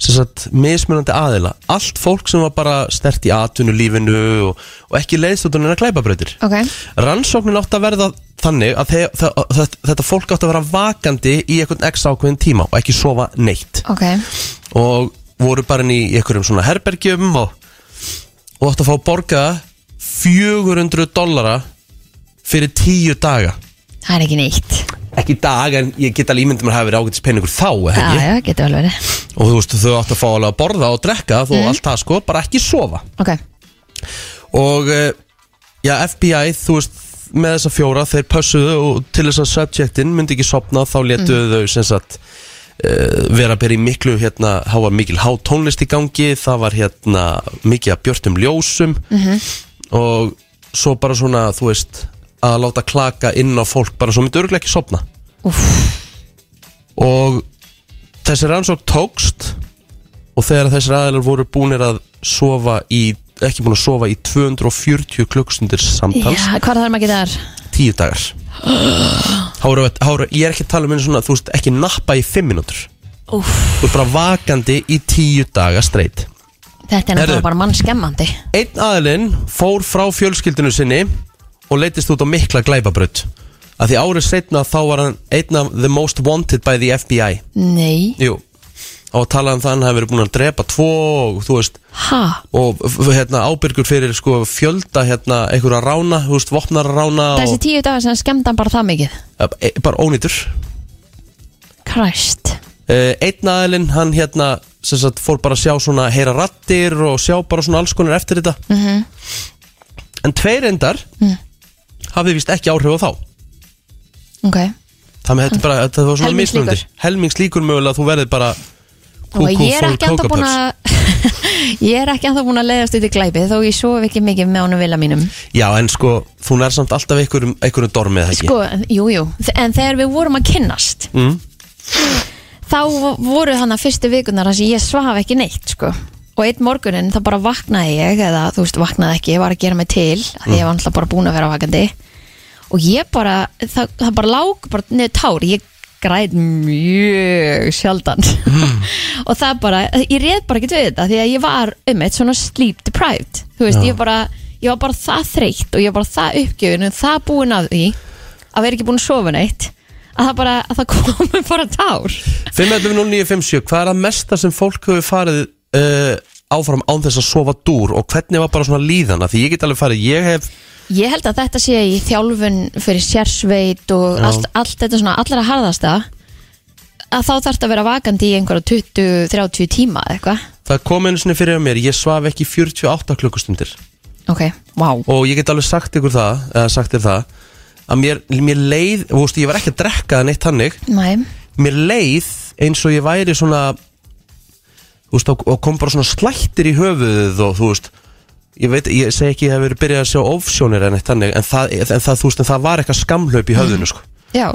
Speaker 1: sagt, mismunandi aðila. Allt fólk sem var bara stert í atvinnulífinu og, og ekki leiðst út unna klæpabrautir.
Speaker 2: Ok,
Speaker 1: rannsóknin átti að verða þannig að þe þe þe þetta fólk átti að vera vakandi í einhvern x ákveðin tíma og ekki sofa neitt.
Speaker 2: Ok.
Speaker 1: Og voru bara inn í einhverjum svona herbergjum og, og átti að fá borga 400 dollara fyrir 10 daga
Speaker 2: Það er ekki neitt.
Speaker 1: Ekki í dag en ég get alveg ímyndum að hafa verið ágætis peningur þá eða
Speaker 2: Já,
Speaker 1: ekki?
Speaker 2: já, getur vel verið.
Speaker 1: Og þú veist þau átti að fá alveg að borða og drekka þú allt það sko, bara ekki sofa.
Speaker 2: Ok,
Speaker 1: og eh, já, FBI, þú veist með þessa fjóra, þeir pössuðu og til þess að subjectin myndi ekki sopna þá letuðu þau sem sagt uh, vera að byrja í miklu hérna, hafa mikil há tónlist í gangi það var hérna mikið að björtum ljósum. Og svo bara svona, þú veist að láta klaka inn á fólk bara svo myndi örgulega ekki sopna
Speaker 2: Úff.
Speaker 1: og þessi rannsók tókst og þegar þessir aðeinar voru búnir að sofa í, ekki búin að sofa í 240 klukkstundir samtals.
Speaker 2: Já, hvað þarf maður ekki þar?
Speaker 1: tíu dagar. Hára, hára, ég er ekki að tala um einu svona þú veist, ekki nappa í 5 mínútur.
Speaker 2: Úff,
Speaker 1: þú er bara vakandi í tíu daga streitt
Speaker 2: þetta er náttúrulega bara mann skemmandi
Speaker 1: einn aðilinn fór frá fjölskyldinu sinni og leittist út á mikla glæpabraut. Að því árið setna þá var hann einn af the most wanted by the FBI
Speaker 2: Nei,
Speaker 1: jú. Og talað um hann hefði verið búin að drepa tvo og þú veist
Speaker 2: ha?
Speaker 1: og hérna ábyrgur fyrir sko fjölda hérna einhverja rána, þú veist, vopnara rána
Speaker 2: Þessi
Speaker 1: og
Speaker 2: tíu dagar sem skemmdan bara það mikið.
Speaker 1: E, bara ónýtur.
Speaker 2: Kræst
Speaker 1: uh, einn aðilinn, hann hérna sagt fór bara að sjá svona heyra rattir og sjá bara svona alls konar eftir þetta.
Speaker 2: Mhm.
Speaker 1: en tveir endar
Speaker 2: Mm.
Speaker 1: Hafði vist ekki áhrif á þá
Speaker 2: Ok
Speaker 1: þannig að þetta, bara, þetta var svona
Speaker 2: Helmingslíkur.
Speaker 1: mismunandi helmingslíkur mögulega að þú verðið bara
Speaker 2: Og
Speaker 1: kúkú
Speaker 2: ég er
Speaker 1: fór
Speaker 2: ekki ennþá búin
Speaker 1: kókapöps.
Speaker 2: að Ég er ekki ennþá búin að leiðast út í glæpi Þó ég sofi ekki mikið með honum vilja mínum
Speaker 1: já en sko, þú nær samt alltaf einhverjum, einhverjum dormið það ekki
Speaker 2: Sko, jú, jú En þegar við vorum að kynnast
Speaker 1: mm.
Speaker 2: Þá voru hann að fyrstu vikunar þar sem ég svaf ekki neitt sko. Og einn morgunin þá bara vaknaði ég Eða þú veist vaknaði ekki, ég var að gera mig til mm. Ég var alltaf bara búin að vera vakandi. Og ég bara, það, það bara lák bara niður tár Ég græð mjög sjaldan. Og það bara, ég réð bara ekki við þetta því að ég var um eitt svona sleep deprived. Þú veist,
Speaker 1: Já.
Speaker 2: ég bara ég var bara það þreytt og ég var bara það uppgjöfin og það búin af því að vera ekki búin að sofa neitt að það bara, að það komi bara tár.
Speaker 1: 5.11.09.57 Hvað er að mesta sem fólk hefur farið uh, áfram án þess að sofa dúr og hvernig var bara svona líðana því ég get alveg farið, ég hef
Speaker 2: ég held að þetta sé í þjálfun fyrir sérsveit og
Speaker 1: Já.
Speaker 2: allt, allt þetta svona allra harðasta að þá þarf að vera vakandi í einhverja 20-30 tíma eða eitthvað.
Speaker 1: Það kom einu sinni fyrir mér, ég svaf ekki 48 klukkustundir.
Speaker 2: Ok, wow
Speaker 1: og ég get alveg sagt ykkur það eða sagt þér það að mér, mér leið, þú veist, ég var ekki að drekka neitt hannig,
Speaker 2: Nei.
Speaker 1: mér leið eins og ég væri svona veist, og, og kom bara svona slættir í höfuðið og þú veist ég veit, ég segi ekki að ég hef verið byrjað að sjá ofsjónir en eitt hannig, en það, en það, þú veist, en það var eitthvað skamhlaup í höfðinu, sko.
Speaker 2: Já,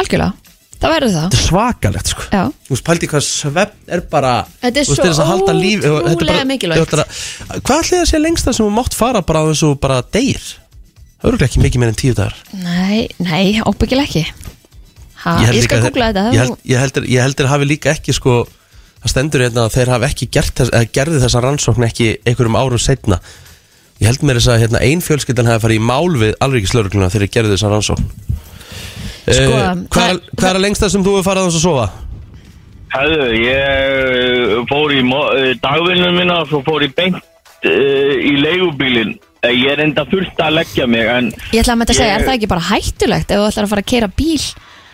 Speaker 2: algjörlega. Það verður það.
Speaker 1: Þetta er svakalegt, sko.
Speaker 2: Já,
Speaker 1: Þú veist, pældi hvað svefn er bara
Speaker 2: Þetta er
Speaker 1: þú veist,
Speaker 2: svo
Speaker 1: til þess að halda líf- þetta er
Speaker 2: ótrúlega
Speaker 1: bara-
Speaker 2: mikilvægt.
Speaker 1: þetta er bara- Hvað ætli það sé lengsta sem þú mátt fara bara á þessu bara deyr? Það eru ekki mikið meir en tíu dagar.
Speaker 2: Nei, nei, óbyggilega ekki. Ha,
Speaker 1: held
Speaker 2: ég
Speaker 1: líka
Speaker 2: skal
Speaker 1: að-
Speaker 2: googla þetta.
Speaker 1: ég, held, ég, heldur, ég heldur hafi líka ekki sko Það stendur hérna að þeir hafi ekki gert þess, eða gerði þessa rannsókn ekki einhverjum árum setna Ég held mér þess að hérna, ein fjölskyldan hafi farið í mál við alríkislaurugluna þegar þeir gerði þessa rannsókn
Speaker 2: Sko,
Speaker 1: Eh, Hvað er,
Speaker 2: það-
Speaker 1: hvað er að lengsta sem þú hefur farið á þess að sofa?
Speaker 4: Hæðu, ég fór í mo- eh, dagvinnum minna og svo fór ég beint uh, í leigubílinn. Ég er enda fullt að leggja mig en
Speaker 2: ég ætla að með þetta segja, er það ekki bara hættulegt ef þú ætlar að fara að keira bíl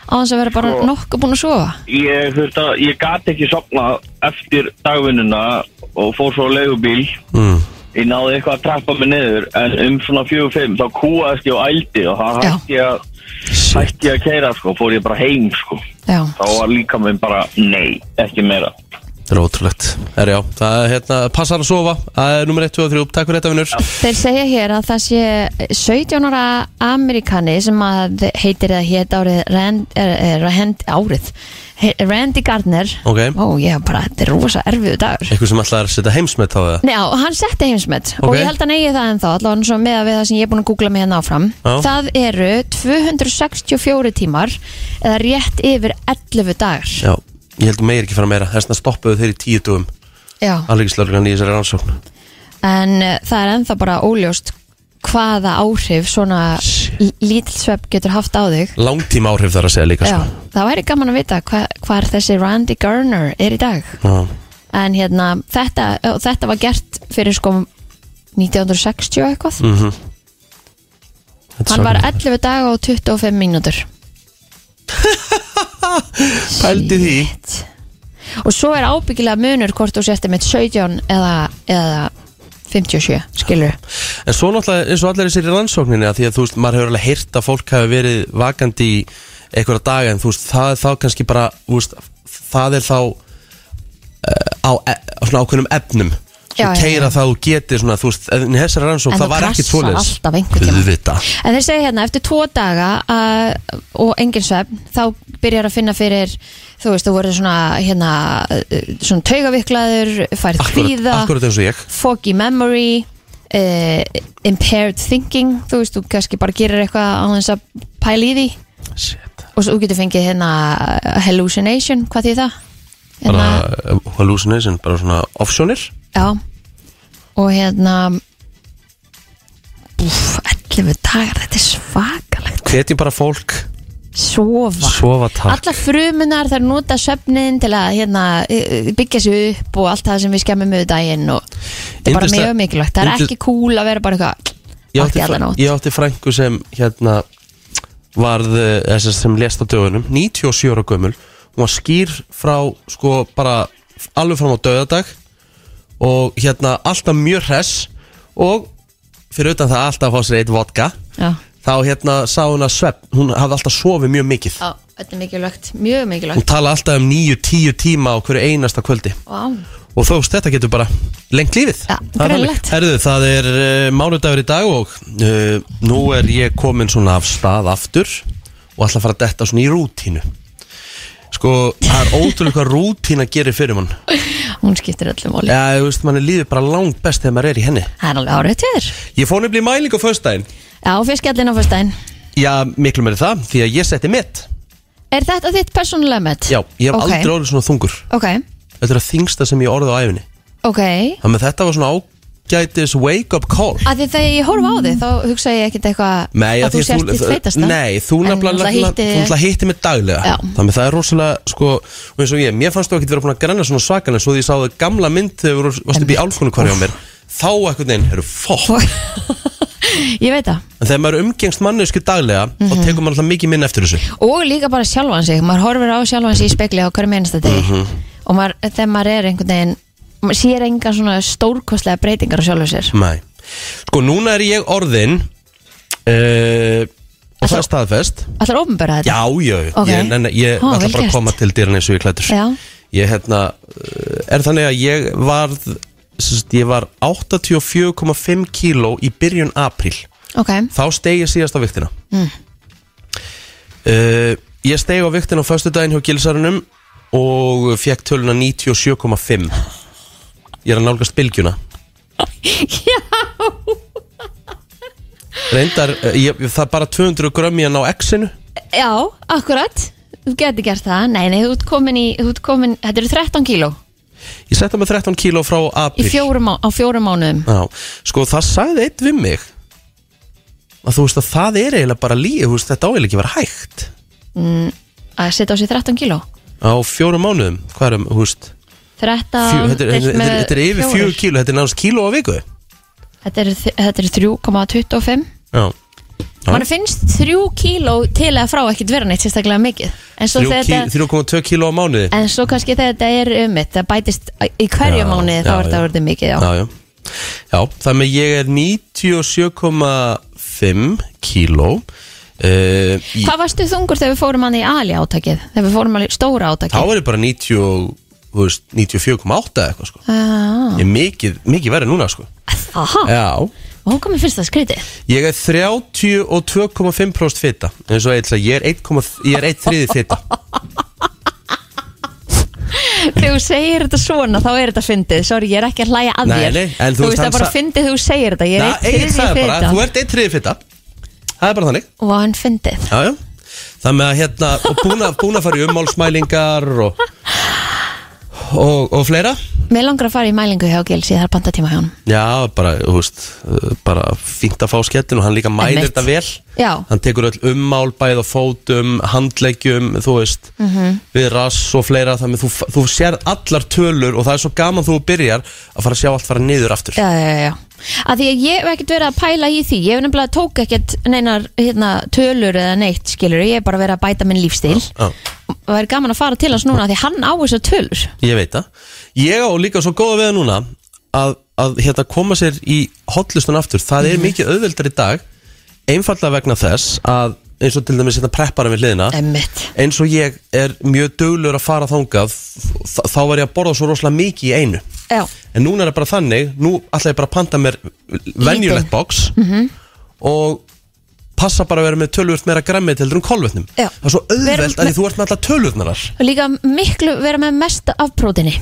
Speaker 2: á þess að vera bara
Speaker 4: Sko.
Speaker 2: nokkuð búin að sofa
Speaker 4: ég, að, ég gat ekki sopna eftir dagvinnuna og fór svo á leigubíl.
Speaker 1: Mm.
Speaker 4: Ég náði eitthvað að trappa mig niður en um svona 4-5 þá kúaðist ég og ældi og það hætti ég að hætti ég að keira sko, fór ég bara heim sko.
Speaker 2: já,
Speaker 4: Þá var líka minn bara nei, ekki meira.
Speaker 1: Það er ótrúlegt. Er já, það er hérna, passar að sofa. Það er nummer 1, 2 og 3, takk fyrir þetta vinnur
Speaker 2: Þeir segja hér að það sé 17 ára Amerikani sem að heitir eða hétt árið Rand, er, er, Rand, árið. He- Randy Gardner.
Speaker 1: Ok.
Speaker 2: Ó, ég bara, þetta er rosa erfiðu dagur.
Speaker 1: Eitthvað sem ætlaði að setja heimsmet á það?
Speaker 2: Nei, og hann setti heimsmet. Og
Speaker 1: Ok.
Speaker 2: ég held að negi það ennþá allavega svo með að við það sem ég er búin að googla mig hérna áfram.
Speaker 1: Já.
Speaker 2: Það eru 264 tímar eða rétt yfir 11 dagar.
Speaker 1: Já, ég held að meir ekki fara meira. Þess vegna stoppuðu þeir í tíu dugum
Speaker 2: Já,
Speaker 1: Alvegslörglan í þessari rannsókn.
Speaker 2: En uh, það er ennþá bara óljóst hvaða áhrif svona lítilsvepp getur haft á þig.
Speaker 1: Langtíma áhrif þar að segja líka
Speaker 2: Já,
Speaker 1: sko.
Speaker 2: það væri gaman að vita hva, hvar þessi Randy Garner er í dag.
Speaker 1: Já.
Speaker 2: en hérna þetta, þetta var gert fyrir sko 1960 og eitthvað.
Speaker 1: Þetta er
Speaker 2: hann var
Speaker 1: svakalegt.
Speaker 2: 11 dag og 25 mínútur
Speaker 1: Pældi því
Speaker 2: og svo er ábyggilega munur hvort þú sérst með 17 eða, eða 57, skilur
Speaker 1: En svo náttúrulega eins og allir þessir í rannsókninni að Því að þú veist, maður hefur alveg heyrt að fólk hafi verið vakandi í einhverja daga En þú veist, það er þá kannski bara veist, Það er þá uh, á, e, á svona ákveðnum efnum
Speaker 2: Já,
Speaker 1: Svo
Speaker 2: já,
Speaker 1: keira
Speaker 2: já.
Speaker 1: það þú getir svona, þú veist, en þessari rannsókn
Speaker 2: En
Speaker 1: það var ekki
Speaker 2: krassar alltaf einhvern tímann.
Speaker 1: Auðvitað.
Speaker 2: En þeir segja hérna, eftir tvo daga uh, og engin svefn, þá byrjar að finna fyrir, þú veist, þú verður svona, hérna, svona taugaviklaður, færð
Speaker 1: ég
Speaker 2: foggy memory, uh, impaired thinking, þú veist, þú kannski bara gerir eitthvað á þess að pæla í því
Speaker 1: Shit.
Speaker 2: og svo getur fengið hérna hallucination, hvað því það? Hérna,
Speaker 1: Bara uh, hallucination, bara svona offsjónir
Speaker 2: já, og hérna, búf, 11 dagar, þetta er svakalegt.
Speaker 1: Hvetjum bara fólk
Speaker 2: sofa.
Speaker 1: Sofa takk.
Speaker 2: Alla frumunar þær nota svefnin til að hérna, eh, byggja sig upp og allt það sem við skemmum með daginn og þetta er bara mjög mikilvægt. Það er ekki cool að vera bara eitthvað
Speaker 1: átti,
Speaker 2: alla
Speaker 1: fræ,
Speaker 2: nótt.
Speaker 1: ég átti frængu sem hérna varð eh, þess sem lést á dögunum 97 ára gömul. Hún var skýr frá sko bara alveg fram á döðadag og hérna alltaf mjög hress og fyrir utan það alltaf að fá sér eitt vodka.
Speaker 2: Já,
Speaker 1: þá hérna sá hún að svepp hún hafði alltaf sofið mjög mikið.
Speaker 2: Já þetta er mikilvægt, mjög
Speaker 1: hún
Speaker 2: mikilvægt
Speaker 1: tala alltaf um 9-10 tíma á hverju einasta kvöldi.
Speaker 2: Vá,
Speaker 1: og þú veist þetta getur bara lengt lífið. Þannig.
Speaker 2: greinilegt.
Speaker 1: Herðu, það er uh, mánudagur í dag og uh, nú er ég komin svona af stað aftur og ætla að fara að detta svona í rútínu. Sko, það er ótrúlega hvað rútína gerir fyrir mann.
Speaker 2: Hún skiptir öllum móli
Speaker 1: Já, þú veist, mann er lífið bara langt best þegar maður er í henni.
Speaker 2: Það er alveg árið
Speaker 1: nefnilega í mæling á
Speaker 2: Já, fyrstæðin
Speaker 1: Já, miklu meiri það, því að ég setti mitt
Speaker 2: Er þetta þitt persónulega met?
Speaker 1: Já, ég hef
Speaker 2: Ok.
Speaker 1: aldrei orðið svona þungur.
Speaker 2: Ok,
Speaker 1: Þetta er að þingsta sem ég orðið á æfinni
Speaker 2: ok.
Speaker 1: Þannig að þetta var svona ágætis wake up call.
Speaker 2: Að því þegar ég horfa á þig þá hugsa ég ekkert eitthvað
Speaker 1: Nei,
Speaker 2: að þú sért þitt feitasta
Speaker 1: Nei, þú
Speaker 2: En
Speaker 1: nefnilega
Speaker 2: náttúrulega hitti-
Speaker 1: Þú náttúrulega hitti mig daglega.
Speaker 2: Já.
Speaker 1: Þannig að það er rosalega sko, og eins og ég, mér fannst þú ekkert vera búin að grenna svona svakalega Svo því ég sá það gamla mynd þegar þú varst upp í álkonu hverja á mér Þá ekkert neginn, eru fokk
Speaker 2: Ég veit það
Speaker 1: En þegar maður umgengst mannesku daglega
Speaker 2: Mhm.
Speaker 1: Þá tekur maður alltaf mikið minn eftir þessu
Speaker 2: og líka bara sjálfan sig maður horfir á sjálfan sig í spekli á hverju minnsta degi
Speaker 1: Mhm.
Speaker 2: og maður, þegar maður er einhvern veginn maður sér engan svona stórkostlega breytingar á sjálfur sér
Speaker 1: Nei Sko, núna er ég orðin uh, Og það er staðfest
Speaker 2: Allar ofnbæra þetta?
Speaker 1: Já, já,
Speaker 2: Ok.
Speaker 1: ég, en, ég
Speaker 2: Ó,
Speaker 1: ætla
Speaker 2: vel
Speaker 1: bara að
Speaker 2: gert.
Speaker 1: koma til dýran eins og ég klættur
Speaker 2: Já,
Speaker 1: Ég hérna uh, er þannig að ég varð sest, ég var 84,5 kíló í byrjun apríl.
Speaker 2: Ok.
Speaker 1: Þá steg ég síðast á viktina mm. ég steg á viktina á föstu daginn hjá gilsarunum og fekk töluna 97,5 ég er að nálgast bylgjuna.
Speaker 2: Já,
Speaker 1: reyndar, uh, ég, það er bara 200 grömm í að ná X-inu.
Speaker 2: Já, akkurat. Þú getur gert það, nei, nei, þú ert komin í þú ert komin, þetta eru 13 kíló
Speaker 1: ég setta með 13 kíló frá
Speaker 2: í
Speaker 1: apríl.
Speaker 2: fjórum, á, á fjórum mánuðum.
Speaker 1: Já, sko það sagði eitt við mig að þú veist að það er eiginlega bara líf, þú veist þetta á eiginlega ekki vera hægt.
Speaker 2: Að setja á sig 13 kíló?
Speaker 1: Á fjórum mánuðum, hvað er um, þú veist?
Speaker 2: 13
Speaker 1: fjö, þetta, er,
Speaker 2: deilt
Speaker 1: þetta,
Speaker 2: með
Speaker 1: er, þetta er yfir
Speaker 2: fjórir.
Speaker 1: fjögur kíló, þetta er náttúrulega kíló á viku.
Speaker 2: Þetta er, þetta er 3,25
Speaker 1: Já, Já.
Speaker 2: Mann finnst 3 kíló til að frá ekkert vera neitt sérstaklega mikið. En svo,
Speaker 1: Þrjú
Speaker 2: þegar
Speaker 1: kí-
Speaker 2: þetta,
Speaker 1: 3,2 kíló á mánuði?
Speaker 2: En svo kannski þegar þetta er um mitt Það bætist í hverju mánuði þá er þetta orðið mikið já.
Speaker 1: Já, já. Já, þannig að ég er 97,5 kíló uh,
Speaker 2: Hvað varstu þungur þegar við fórum hann í Ali átakið? Þegar við fórum hann í stóra
Speaker 1: Þá
Speaker 2: átakið?
Speaker 1: er ég bara 90 og- þú veist, 94,8 eða eitthvað sko.
Speaker 2: Já,
Speaker 1: Ég er mikið, mikið verið núna sko.
Speaker 2: Aha,
Speaker 1: Já
Speaker 2: og hvað mér finnst það skrítið.
Speaker 1: Ég er 32,5% fita eins og eitthvað, ég er 1,3 ég er 1 þriði fita.
Speaker 2: Þegar þú segir þetta svona, þá er þetta fyndið. Sorry, ég er ekki að hlæja að þér.
Speaker 1: þú veist,
Speaker 2: það er bara fyndið þegar þú segir þetta. Ég er
Speaker 1: Nei,
Speaker 2: eitt
Speaker 1: Egil sagði
Speaker 2: þriðji
Speaker 1: bara,
Speaker 2: fita.
Speaker 1: þú ert 1 þriði fita. Það er bara þannig.
Speaker 2: Og hann fyndið.
Speaker 1: Já, já. Það með að hérna, búin að fara í ummálsmælingar og, og, og fleira?
Speaker 2: Mér langar að fara í mælingu hjá Gils Ég þarf bandatíma hjá hann
Speaker 1: Já, bara, þú veist, bara fínt að fá skettin og hann líka mælir þetta vel.
Speaker 2: Já,
Speaker 1: Hann tekur öll ummál bæð á fótum, handleggjum, þú veist,
Speaker 2: Mhm.
Speaker 1: við rass og fleira Þannig þú, þú sér allar tölur og það er svo gaman þú byrjar að fara að sjá allt fara niður aftur.
Speaker 2: Já, já, já að því að ég hef ekkert verið að pæla í því. Ég hef nefnilega tók ekkert neinar hérna, tölur eða neitt skilur ég hef bara verið að bæta minn lífstíl.
Speaker 1: Já.
Speaker 2: Og það er gaman að fara til hans núna því hann á þessar tölur.
Speaker 1: Ég veit það. Ég á líka svo góða við það núna að, að hérna, koma sér í hotlistun aftur. Það er mikið auðveldar í dag einfallega vegna þess að eins og til dæmis hérna preppara við hliðina
Speaker 2: Emmitt
Speaker 1: eins og ég er mjög duglur að fara þangað þ- þá var ég að borða svo rosalega mikið í einu.
Speaker 2: Já,
Speaker 1: en núna er það bara þannig nú ætla ég bara að panta mér venjulegt box
Speaker 2: Mhm.
Speaker 1: og passa bara að vera með tölvöld meira græmið til um kolvetnum
Speaker 2: Já.
Speaker 1: það er svo
Speaker 2: Vera
Speaker 1: auðveld að þú ert með alla tölvöldnarar
Speaker 2: og líka miklu vera með mest af prótini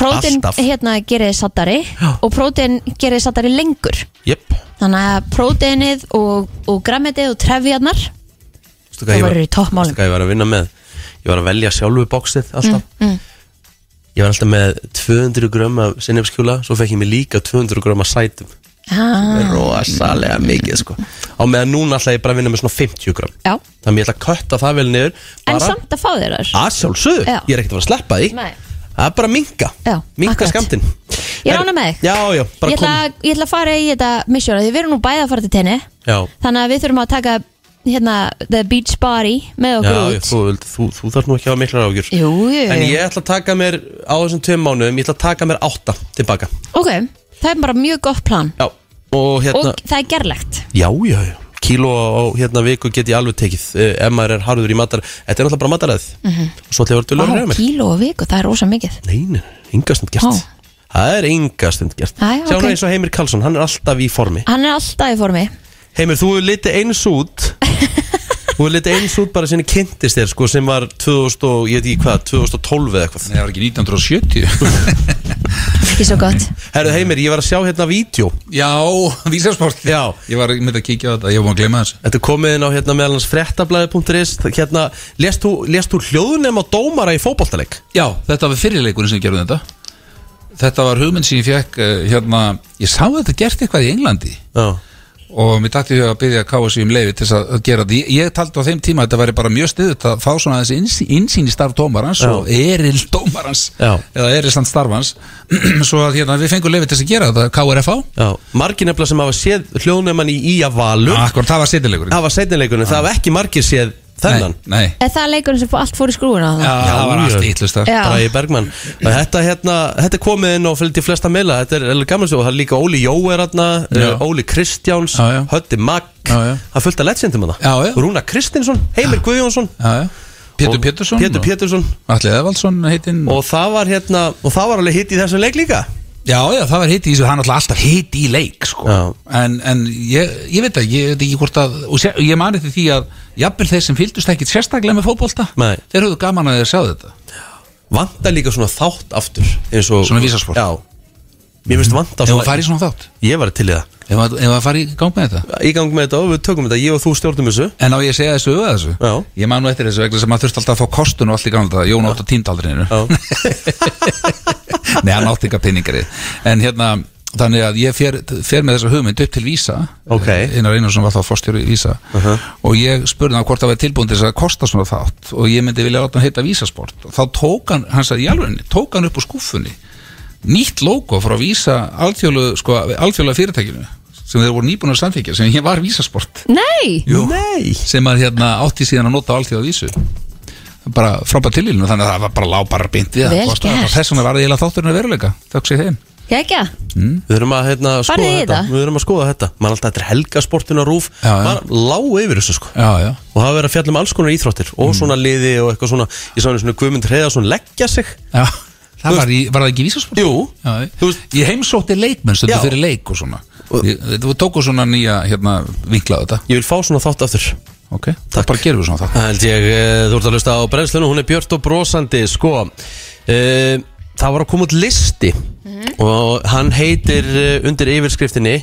Speaker 2: Prótin
Speaker 1: Alltaf.
Speaker 2: hérna gerir þið sattari
Speaker 1: Já.
Speaker 2: og prótin gerir þið sattari lengur
Speaker 1: Jep,
Speaker 2: þannig að prótinið og, og græmitið og trefjarnar
Speaker 1: Veistu hvað
Speaker 2: Það
Speaker 1: ég var-
Speaker 2: verður í toppmálum.
Speaker 1: veistu hvað ég var að vinna með ég var að velja sjálfu bóksið alltaf
Speaker 2: mm.
Speaker 1: ég var alltaf með 200 grömm af sinnefskjúla svo fekk ég mig líka 200 grömm af sætum
Speaker 2: ah,
Speaker 1: rosalega mikið sko á meðan núna ætla ég bara að vinna með svona 50 grömm
Speaker 2: Já,
Speaker 1: þannig ég ætla að kötta það vel niður
Speaker 2: en
Speaker 1: bara
Speaker 2: samt að fá þér þar
Speaker 1: að sjálfsögðu,
Speaker 2: Já.
Speaker 1: ég er ekkert að fara að sleppa því.
Speaker 2: Nei.
Speaker 1: það er bara að minka
Speaker 2: Já,
Speaker 1: minka
Speaker 2: akkurat.
Speaker 1: skamtinn
Speaker 2: Ég er ánægð með þig.
Speaker 1: já, já, bara
Speaker 2: ég ætla,
Speaker 1: kom.
Speaker 2: ég ætla að fara í þetta misjóra því við erum nú bæði að fara til tenni.
Speaker 1: Já,
Speaker 2: þannig að við þurfum að taka hérna The Beach Body með
Speaker 1: já,
Speaker 2: okkur
Speaker 1: já,
Speaker 2: út.
Speaker 1: þú, vilt- þú, þú þarf nú ekki að hafa miklar ágjur
Speaker 2: Jú, jú,
Speaker 1: en ég ætla að taka mér á þessum tveim mánuðum ég ætla að taka mér átta tilbaka.
Speaker 2: Ok, það er bara mjög gott plan.
Speaker 1: Já, og hérna
Speaker 2: og það er gerlegt.
Speaker 1: Já, já, já. Kíló á hérna viku get ég alveg tekið. Uh, Ef maður er harður í matar Þetta er náttúrulega bara mataræð mm -hmm. Svo ætla ég að vera
Speaker 2: Vá,
Speaker 1: að reyða mér.
Speaker 2: kíló og viku, það er rosa mikið.
Speaker 1: Nei, nei, enga stund gert.
Speaker 2: Ó.
Speaker 1: Það er enga stund gert.
Speaker 2: Æ,
Speaker 1: Sjá
Speaker 2: ok.
Speaker 1: nú eins og Heimir Karlsson, hann er alltaf í formi.
Speaker 2: Hann er alltaf í formi.
Speaker 1: Heimir, þú hefur litið eins út Þú hefur litið eins út bara sinni kynntist þér sko, sem var 2000 og, ég veit ekki hvað, 2012 eða eitthvað.
Speaker 5: Nei, það var ekki 1970
Speaker 2: Ekki svo gott.
Speaker 1: Herðu Heimir, ég var að sjá hérna vídeo.
Speaker 5: Já, vísasport.
Speaker 1: Já.
Speaker 5: Ég var með að kíkja á þetta, ég var að gleyma þessu.
Speaker 1: Þetta er komið inn á hérna meðal hans fréttablaði.is Hérna, lest þú, þú hljóðunem á dómara í fótboltaleik?
Speaker 5: Já, þetta var fyrirleikurinn sem gerði þetta. Þetta var hugmynd sem ég fekk uh, hérna, Ég sá þetta gert eitthvað í Englandi.
Speaker 1: Já
Speaker 5: og mér dætti að byggja KSI um leiði til að gera þetta. Ég, ég taldi á þeim tíma að þetta væri bara mjög stiðut að fá svona þessi í starf dómarans
Speaker 1: Já.
Speaker 5: og eril dómarans
Speaker 1: Já.
Speaker 5: eða erilstand starfans. Svo að hérna, við fengum leiði til að gera þetta KRFA
Speaker 1: margir nefnilega sem hafa séð hljóðnumann í Ía Valur.
Speaker 5: Akkur, það var sittileikurinn
Speaker 1: Það var seinnileikunum, það hafa ekki margir séð þennan
Speaker 5: Nei, nei.
Speaker 2: Er það leikurinn sem allt fór í skrúuna
Speaker 5: Já,
Speaker 2: þarna?
Speaker 5: það var
Speaker 1: já.
Speaker 5: allt ítlust
Speaker 2: Já.
Speaker 1: Bragi Bergmann þetta, hérna, þetta er komið inn og fylgdi flesta meila Þetta er alveg gaman svo, það er líka Óli Jó er hérna
Speaker 5: Já.
Speaker 1: uh, Óli Kristjáns,
Speaker 5: Já, já.
Speaker 1: Hötti Magg
Speaker 5: Já, já.
Speaker 1: Það af legendum að
Speaker 5: Já, já.
Speaker 1: það Rúna Kristinsson, Heimir Guðjónsson
Speaker 5: Já, já. Pétur Pétursson
Speaker 1: Pétur Pétursson
Speaker 5: Alli Eðvaldsson heitinn
Speaker 1: Og það var hérna, og það var alveg hitt í þessum leik líka
Speaker 5: Já, já, það var hitt í þessu, það er náttúrulega alltaf hitt í leik sko. En, en ég, ég veit að ég veit ekki hvort að og sé, ég mani til því að jafnvel þeir sem fylgdust ekkit sérstaklega með fótbolta
Speaker 1: Nei.
Speaker 5: þeir höfðu gaman að þeir sjá þetta
Speaker 1: Vanda líka svona þátt aftur eins og,
Speaker 5: Svona vísasport.
Speaker 1: Já Mér finnst vanda
Speaker 5: Ef að fara í svona þátt?
Speaker 1: Ég var til í það.
Speaker 5: Ef að, ef að fara í gang með þetta?
Speaker 1: Í gang með þetta og við tökum þetta, ég og þú stjórnum þessu.
Speaker 5: En á ég segja þessu öða þessu?
Speaker 1: Já.
Speaker 5: Ég man nú eftir þessu vegna sem maður þurfti alltaf að fá kostun og allt í þetta Jón átt á tíndaldrinu
Speaker 1: Já,
Speaker 5: Nei, hann átti ekki að peningari En hérna, þannig að ég fer, fer með þessa hugmynd upp til Vísa
Speaker 1: Ok.
Speaker 5: Einar Einarsson var þá fórstjóri Vísa Og ég spurði hann hvort það væri tilbúin til þess að kosta svona þátt. Og ég myndi vilja láta hann heita Vísasport Og þá tók hann, hann sagði í alvegni Tók hann upp úr skúffunni Nýtt logo frá Vísa alþjóðlega sko, alþjóðlega fyrirtækinu Sem þeir voru nýbúin að samþykja Sem ég var Vísasport
Speaker 2: Nei,
Speaker 5: Jú.
Speaker 1: Nei
Speaker 5: sem að hérna átti síðan að nota alþjóða vísu bara frábært tilvílinu þannig að það var bara lág bara beint við
Speaker 2: Vel
Speaker 5: það kostaði.
Speaker 2: gert.
Speaker 5: þess vegna var það eiginlega þátturinn að veruleika þökk sér þeim
Speaker 2: ekki
Speaker 1: Við þurfum að hérna, skoða þetta? Við þurfum að skoða þetta Man alltaf þetta er helgasportin á rúf
Speaker 5: Já, já.
Speaker 1: Man lág yfir þessu sko
Speaker 5: já, já.
Speaker 1: Og það verið að fjalla um alls konar íþróttir Og svona liði og eitthvað svona Ég sá henni svona Guðmund Hreiðarsson leggja sig
Speaker 5: Já. Það var, í, var það ekki vísasport?
Speaker 1: Jú,
Speaker 5: Já, ég heimsótti leikmenn stundu
Speaker 1: Já.
Speaker 5: fyrir leik og svona. Ég- Þú tóku svona nýja hérna, vinkla á þetta.
Speaker 1: Ég vil fá svona þátt aftur.
Speaker 5: Ok, það bara gerum við svona það
Speaker 1: Það held ég, eh, þú ert að hlusta á brennslunum, hún er björt og brosandi, sko. Uh, Það var að koma út listi og hann heitir uh, undir yfirskriftinni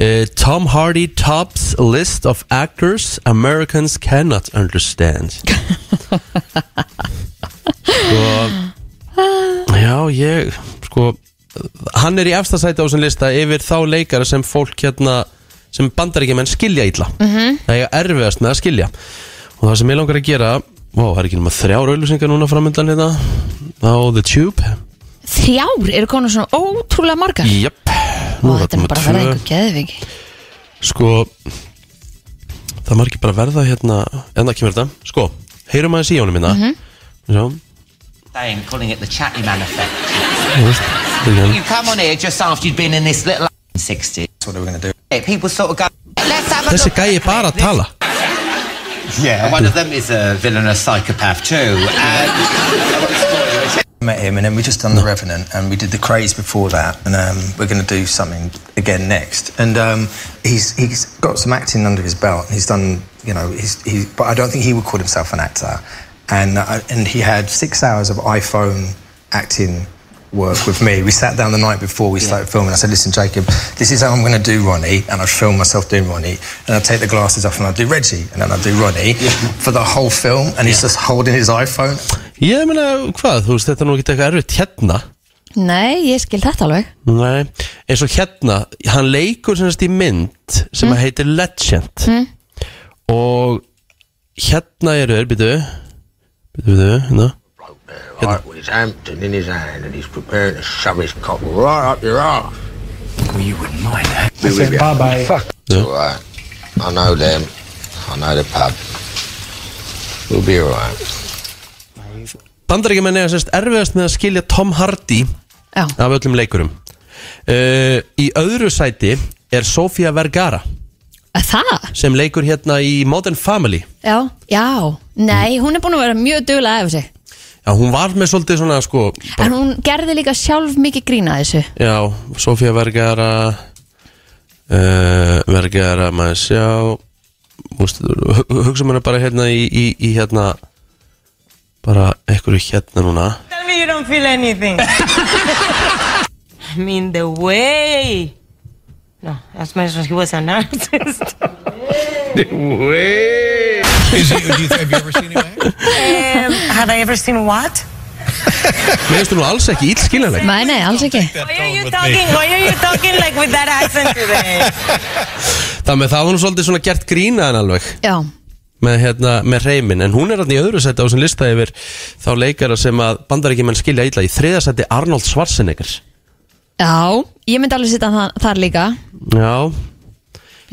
Speaker 1: uh, Tom Hardy tops list of actors Americans cannot understand. Sko Já, ég, sko Hann er í efsta sæti á þessum lista yfir þá leikara sem fólk hérna sem bandaríkjumenn skilja illa. -hmm. það er erfiðast með að skilja. Og það sem ég langar að gera Vá, það er ekki nema þrjár auðlýsingar núna framöndan hérna. Á The Tube.
Speaker 2: Þrjár? Eru konur svona ótrúlega margar?
Speaker 1: Jöp
Speaker 2: Og þetta er bara að verða einhver geðviki
Speaker 1: Sko Það ekki bara verða hérna. En það kemur þetta. Sko, heyrum aðeins í honum hérna. Mm -hmm.
Speaker 6: Saying, calling it the Chatty Man effect. You come on here just after you'd been in this little 60s.
Speaker 7: That's what we're going to do.
Speaker 6: People sort of go, let's have a
Speaker 1: Þessi
Speaker 6: look.
Speaker 1: gæi er bara að tala
Speaker 7: Yeah.
Speaker 6: And one of them is a villainous psychopath too. And
Speaker 7: Met him, and then we just done the Revenant, and we did the Craze before that, and um, we're going to do something again next. And um, he's he's got some acting under his belt. He's done, you know, he's he, but I don't think he would call himself an actor. And uh, and he had six hours of iPhone acting work with me. We sat down the night before we started filming. I said, "Listen, Jacob, this is how I'm going to do Ronnie," and I film myself doing Ronnie, and I take the glasses off and I do Reggie, and then I do Ronnie for the whole film, and he's just holding his iPhone.
Speaker 1: Ég meina, hvað, þú veist, þetta er nú ekki eitthvað erfitt hérna
Speaker 2: Nei, ég skil þetta alveg
Speaker 1: Nei, eins og hérna Hann leikur sem sagt í mynd sem mm. heitir Legend mm. Og hérna eru þeir, býtu Býtu, býtu, hérna
Speaker 8: Right, with his Hampton in his hand and he's preparing to shove his cock right up your arse.
Speaker 3: Well, you wouldn't mind that.
Speaker 8: Be with you.
Speaker 9: bye bye.
Speaker 8: Fuck. It's alright. I know them. I know the pub. We'll be alright.
Speaker 1: Bandaríkjumenn er sérst erfiðast með að skilja Tom Hardy
Speaker 2: Já,
Speaker 1: af öllum leikurum uh, Í öðru sæti er Sofía Vergara
Speaker 2: það?
Speaker 1: sem leikur hérna í Modern Family.
Speaker 2: Já, já. Nei, hún er búin að vera mjög duglega eftir sig.
Speaker 1: Já, hún var með svolítið svona sko bara,
Speaker 2: En hún gerði líka sjálf mikið grína þessu.
Speaker 1: Já, Sofía Vergara uh, Vergara maður sjá. Úst, hugsa mér bara hérna í, í, í hérna bara ekkur hérna núna.
Speaker 10: Tell me you don't feel anything. I mean, the way. No, that's my she was an artist.
Speaker 9: Is he, do you, have you ever seen him act?
Speaker 10: um, had I ever seen what?
Speaker 1: Mér finnst þú nú alls ekki íllskiljanleg
Speaker 2: Nei, nei, alls ekki
Speaker 10: Why are you talking? Why are you talking like with that accent today?
Speaker 1: Það með það var nú svolítið svona gert grína en alveg
Speaker 2: Já,
Speaker 1: með, hérna, með reymin en hún er hérna í öðru seti á þessum lista yfir þá leikara sem að bandaríkjumenn skilja illa í þriða seti Arnold Schwarzenegger
Speaker 2: já Ég myndi alveg sitja þar, þar líka.
Speaker 1: Já.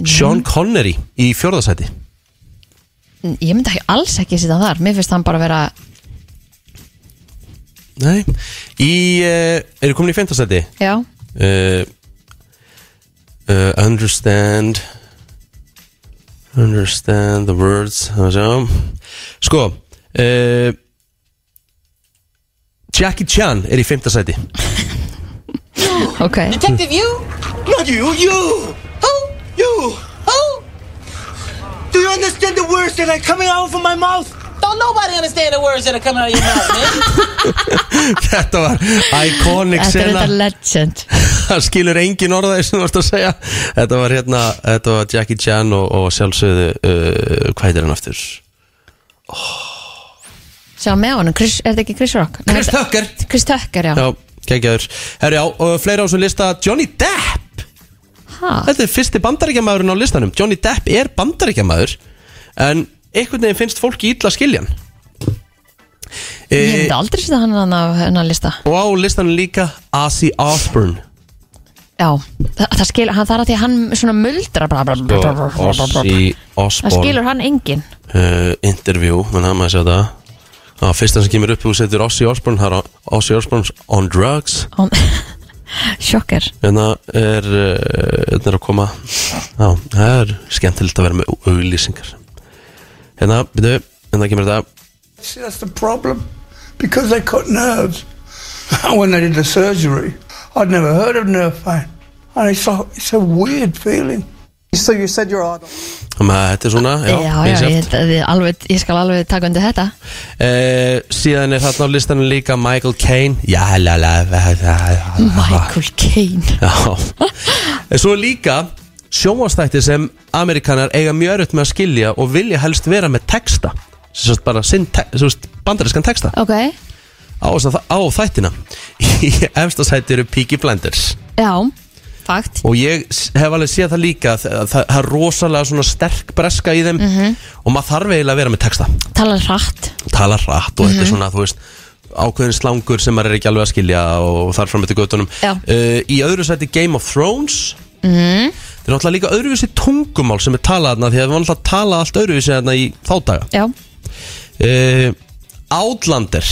Speaker 1: Sean Connery í fjórða seti
Speaker 2: Ég myndi ekki, alls ekki sitja þar. Mér finnst hann bara vera
Speaker 1: Nei. Í, uh, eru komin í seti
Speaker 2: Já,
Speaker 1: uh, uh, Understand. Understand the words. Sko Jackie Chan er í femta seti
Speaker 2: ok
Speaker 8: Detective, you? Not you, you! Who? You! Who? Do you understand the words that are coming out from my mouth?
Speaker 6: don't nobody understand the words that are coming out of your mouth, man.
Speaker 1: Þetta var iconic
Speaker 2: Þetta er
Speaker 1: sena
Speaker 2: þetta legend
Speaker 1: Það skilur engin orðaði sem þú varst að segja Þetta var hérna Þetta var Jackie Chan og, og sjálfsögðu uh, Hvað heitir hann aftur?
Speaker 2: Sjá með honum, Chris, er þetta ekki Chris Rock? Nei,
Speaker 1: Chris
Speaker 2: þetta-
Speaker 1: Tucker
Speaker 2: Chris Tucker, já,
Speaker 1: Já, geggjaður Herri já, og fleira á þessum lista. Johnny Depp.
Speaker 2: Ha?
Speaker 1: Þetta er fyrsti bandaríkjamaðurinn á listanum. Johnny Depp er bandaríkjamaður En einhvern veginn finnst fólki illa skiljan.
Speaker 2: Ég
Speaker 1: e,
Speaker 2: myndi aldrei sitja hann hann á hennar lista.
Speaker 1: Og á listanum líka Ozzy Osbourne.
Speaker 2: Já, það, það skilur, hann þarf að því að hann svona muldra bla, bla, bla, bla, bla, bla, bla, bla.
Speaker 1: Ozzy
Speaker 2: Það
Speaker 1: Osbourne.
Speaker 2: skilur hann engin
Speaker 1: uh, Interview, menn að maður sjá það Já, fyrsta sem kemur upp Þú setur Ozzy Osbourne Það er Ozzy Osbourne on drugs
Speaker 2: Hann- Sjokker
Speaker 1: Hérna er, uh, hérna er að koma Já, það er skemmtilegt að vera með auglýsingar Hérna, byrju, hérna kemur þetta
Speaker 8: See, that's the problem. Because they cut nerves.
Speaker 11: when they did the surgery. I'd never heard of nerve pain. And it's, a, it's a weird feeling.
Speaker 8: So you said you're odd.
Speaker 1: Þannig að þetta er svona, já,
Speaker 2: Já, já, ég, ég, alveg, ég skal alveg taka undir þetta.
Speaker 1: Eh, Síðan er þarna á listanum líka Michael Caine. Já, la, la, la, la, la.
Speaker 2: Michael Caine.
Speaker 1: Já. Svo líka sjónvastætti sem Amerikanar eiga mjög örutt með að skilja og vilja helst vera með texta. Sagt bara sinn, te bandarískan texta.
Speaker 2: Ok,
Speaker 1: á, á þættina. Í efsta sæti eru Peaky Blinders.
Speaker 2: Já, fakt
Speaker 1: og ég hef alveg séð það líka það, það, það er rosalega svona sterk breska í þeim.
Speaker 2: Mhm.
Speaker 1: og maður þarf eiginlega að vera með texta.
Speaker 2: Talar hratt.
Speaker 1: Tala hratt og þetta er
Speaker 2: Mhm.
Speaker 1: svona, þú veist ákveðin slangur sem maður er ekki alveg að skilja og þar fram eftir göttunum uh, í öðru sæti Game of Thrones.
Speaker 2: Mm.
Speaker 1: Það er náttúrulega líka öðruvísi tungumál sem er talað þarna því að við varum alltaf að tala allt öðruvísi þarna í þá daga.
Speaker 2: Já,
Speaker 1: uh, Outlander.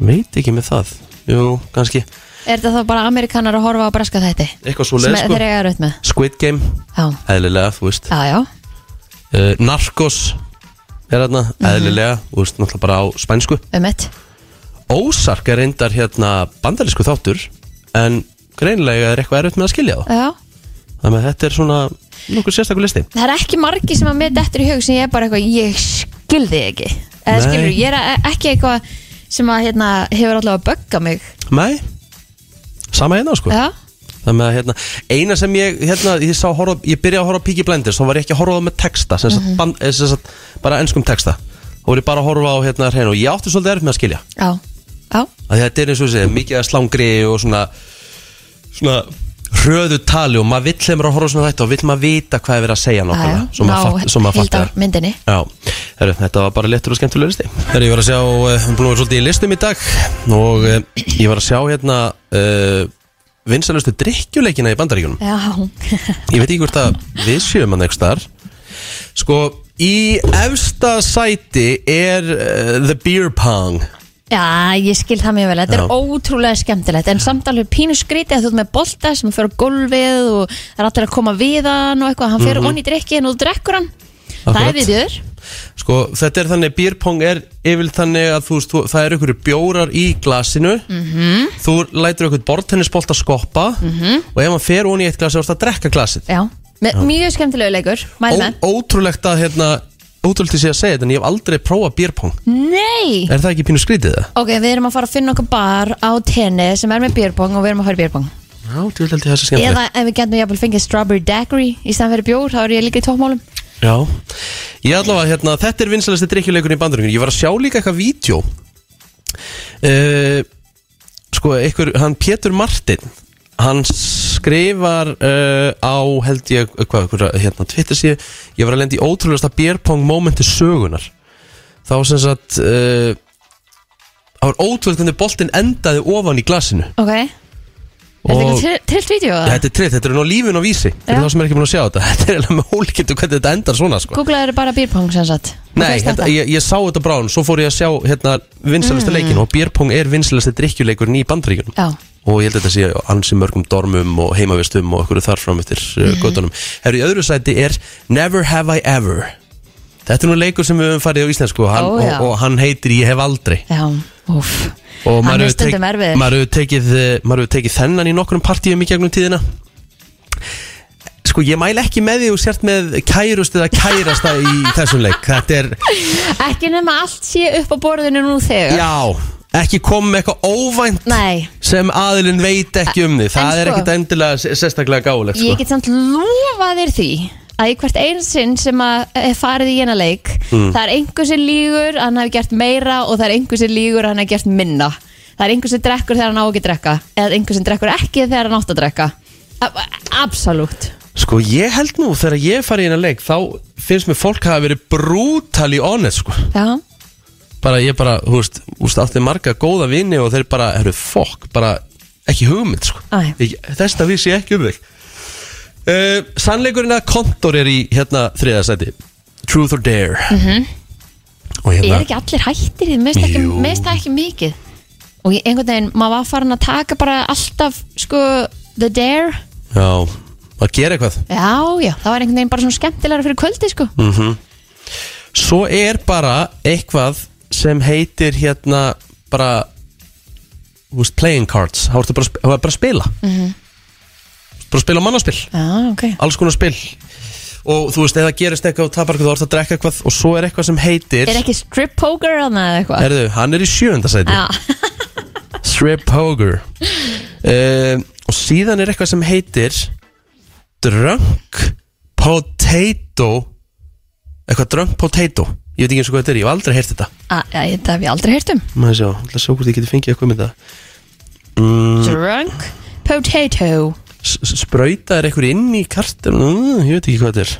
Speaker 1: Veit ekki með það. Jú, kannski
Speaker 2: er þetta þá bara amerikanar að horfa á breska þætti?
Speaker 1: Eitthvað svo leið
Speaker 2: er- þeir eiga raut með.
Speaker 1: Squid Game,
Speaker 2: Já,
Speaker 1: eðlilega, þú veist.
Speaker 2: Já, já,
Speaker 1: uh, Narcos er
Speaker 2: Mhm.
Speaker 1: eðlilega. Þú veist, náttúrulega bara á spænsku.
Speaker 2: Um eitt
Speaker 1: Ósark er reyndar hérna bandarísku þáttur En greinilega er eitthvað erfitt með að skilja það
Speaker 2: Já,
Speaker 1: Þannig að þetta er svona nokkuð sérstakur listi.
Speaker 2: Það er ekki margi sem að með dettur í hug sem ég er bara eitthvað, ég skilði ekki. Eða
Speaker 1: Nei.
Speaker 2: skilur, ég er a- ekki eitthvað sem að hérna, hefur allavega að bögga mig.
Speaker 1: Nei, sama hérna sko
Speaker 2: Já,
Speaker 1: Þannig að hérna, eina sem ég, hérna, ég sá horfa, ég byrjaði að horfa Peaky Blinders, þá var ég ekki að horfa með texta, sem sagt,
Speaker 2: Mhm.
Speaker 1: band, eh, sem sagt, bara ennskum texta. Þá var ég bara að horfa á hérna hreinu og ég átti svolítið erfitt með að skilja.
Speaker 2: já, já
Speaker 1: Að þetta er eins og þessi, mikið slangri og svona, svona hröðu tali og maður vill þeim að horfa svona þetta og vill maður vita hvað er verið að segja nákvæmlega, svo maður, fatt, maður Já, herru, þetta var bara lettur og skemmtulega listi. Herru, ég var að sjá, uh, við að vera svolítið í listum í dag og uh, ég var að sjá hérna uh, vinsalustu drikkjuleikina í bandaríkunum
Speaker 2: Já,
Speaker 1: Ég veit ekki hvort að við sjöum hann þar. Sko, í efsta sæti er uh, The Beer Pong
Speaker 2: Já, ég skil það mjög vel, þetta er ótrúlega skemmtilegt. En samt alveg pínu skrítið að þú ert með bolta sem fyrir á gólfið og það er allir að koma við hann og eitthvað, hann fyrir mm onni í drikkin og þú drekkur hann. Það
Speaker 1: Akkurat.
Speaker 2: er viður
Speaker 1: Sko, þetta er þannig, Beer Pong er yfir þannig að þú þú, það eru ykkur bjórar í glasinu.
Speaker 2: Mm
Speaker 1: Þú lætur ykkur bortennisbolt að skoppa og ef hann fer onni í eitt glas þá er það að drekka glasið.
Speaker 2: Já,
Speaker 1: Já.
Speaker 2: mjög skemmtilegu leikur. Mæl með.
Speaker 1: Ó, Að að sé að segja þetta en ég hef aldrei prófað Beer Pong
Speaker 2: Nei!
Speaker 1: Er það ekki pínu skrítið það?
Speaker 2: Ok, við erum að fara að finna okkur bar á tenni sem er með björpong og við erum að fara í björpong
Speaker 1: Já, þú held ég þessi skemmtilegt.
Speaker 2: Eða ef við getum jafnvel fengið strawberry daiquiri í stæðan fyrir bjór, þá er ég líka í toppmálum.
Speaker 1: Já. Ég allavega, hérna, þetta er vinsalasti drikkjuleikur í bandaríkjum Ég var að sjá líka eitthvað vídeo. Uh, Sko, einhver, hann Pétur Martin Hann skrifar uh, á, held ég, hvað, hvað, hérna, Twitter síðu Ég var að lenda í ótrúlegasta beer pong momenti sögunar Þá sem sagt uh, Það var ótrúlega hvernig boltinn endaði ofan í glasinu.
Speaker 2: Ok, er þetta
Speaker 1: Og-
Speaker 2: ekki trillt vídeo?
Speaker 1: Ja, Þetta er tritt, þetta er nú lífin á vísi. Fyrir
Speaker 2: Já.
Speaker 1: þá sem er ekki búin að sjá þetta. Þetta er alveg með ólíkindu hvernig þetta endar svona sko.
Speaker 2: Googlaður bara björpong sem sagt. Og
Speaker 1: Nei, þetta, ég, ég sá þetta bráðum Svo fór ég að sjá hérna, vinsalasti
Speaker 2: Mm.
Speaker 1: leikin Og Björpong er vinsalasti drikkjuleikurinn í bandaríkjunum.
Speaker 2: Já,
Speaker 1: Og ég held að þetta sé ansi mörgum dormum Og heimavistum og okkur þar fram eftir mm
Speaker 2: Mhm.
Speaker 1: -hmm. göttunum Herru, í öðru sæti er Never Have I Ever. Þetta er nú leikur sem við höfum farið á íslensku og hann,
Speaker 2: Ó,
Speaker 1: og, og hann heitir Ég hef aldrei.
Speaker 2: Já, úff.
Speaker 1: Og maður hefur tek-
Speaker 2: erfiður.
Speaker 1: maður tekið, eh, maður tekið þennan í nokkrum partíum í gegnum tíðina. Sko ég mæl ekki með því og sért með kærust eða kærasta í þessum leik. Þetta er,
Speaker 2: Ekki nema allt sé upp á borðinu nú þegar.
Speaker 1: Já, ekki kom með eitthvað óvænt
Speaker 2: Nei,
Speaker 1: sem aðilinn veit ekki um því Það er
Speaker 2: sko-
Speaker 1: ekkit endilega s- sérstaklega gáulegt
Speaker 2: ég
Speaker 1: sko.
Speaker 2: get samt lofað þér því að í hvert einsinn sem að er farið í ena leik
Speaker 1: Mm.
Speaker 2: það er einhver sem lígur að hann hafi gert meira og það er einhver sem lígur að hann hafi gert minna það er einhver sem drekkur þegar hann á ekki að drekka eða einhver sem drekkur ekki þegar hann átt að drekka A- Absolutt
Speaker 1: Sko ég held nú þegar ég farið í eina leik Þá finnst mér fólk hafa verið brutally honest sko.
Speaker 2: Já,
Speaker 1: Bara ég bara, þú veist, úst, átti marga góða vini Og þeir bara, herru, fokk, bara ekki hugmynd sko. Ég- Þetta vissi ég ekki um þig. Uh, Sannleikurinn að kontor er í hérna þriðasæti Truth or Dare.
Speaker 2: Mhm.
Speaker 1: Og hérna
Speaker 2: er ekki allir hættir því, finnst ekki- það ekki mikið. Og ég, einhvern veginn, maður var farin að taka bara alltaf, sko, the dare.
Speaker 1: Já, að gera eitthvað.
Speaker 2: Já, já, það var einhvern veginn bara svona skemmtilega fyrir kvöldi, sko.
Speaker 1: Mm Svo er bara eitthvað sem heitir hérna bara veist, playing cards. Þá ertu bara, bara að spila.
Speaker 2: Mhm.
Speaker 1: bara að spila mannaspil.
Speaker 2: Já, ok.
Speaker 1: Alls konar spil. Og þú veist, það gerist eitthvað og tapar eitthvað, þú ert að drekka eitthvað og svo er eitthvað sem heitir
Speaker 2: Er ekki strip poker hana eða eitthvað?
Speaker 1: Herðu, hann er í sjönda sæti.
Speaker 2: Já,
Speaker 1: Strip Poker. Uh, Og síðan er eitthvað sem heitir Drunk Potato Eitthvað Drunk Potato Ég veit ekki eins og hvað þetta er, ég hef aldrei heyrt þetta.
Speaker 2: Þetta hef ég aldrei heyrt um.
Speaker 1: Maður sjá, að sjá hvort ég geti fengið eitthvað með þetta mm,
Speaker 2: Drunk potato.
Speaker 1: S- s- Sprauta er eitthvað inn í kartin mm, Ég veit ekki hvað þetta er.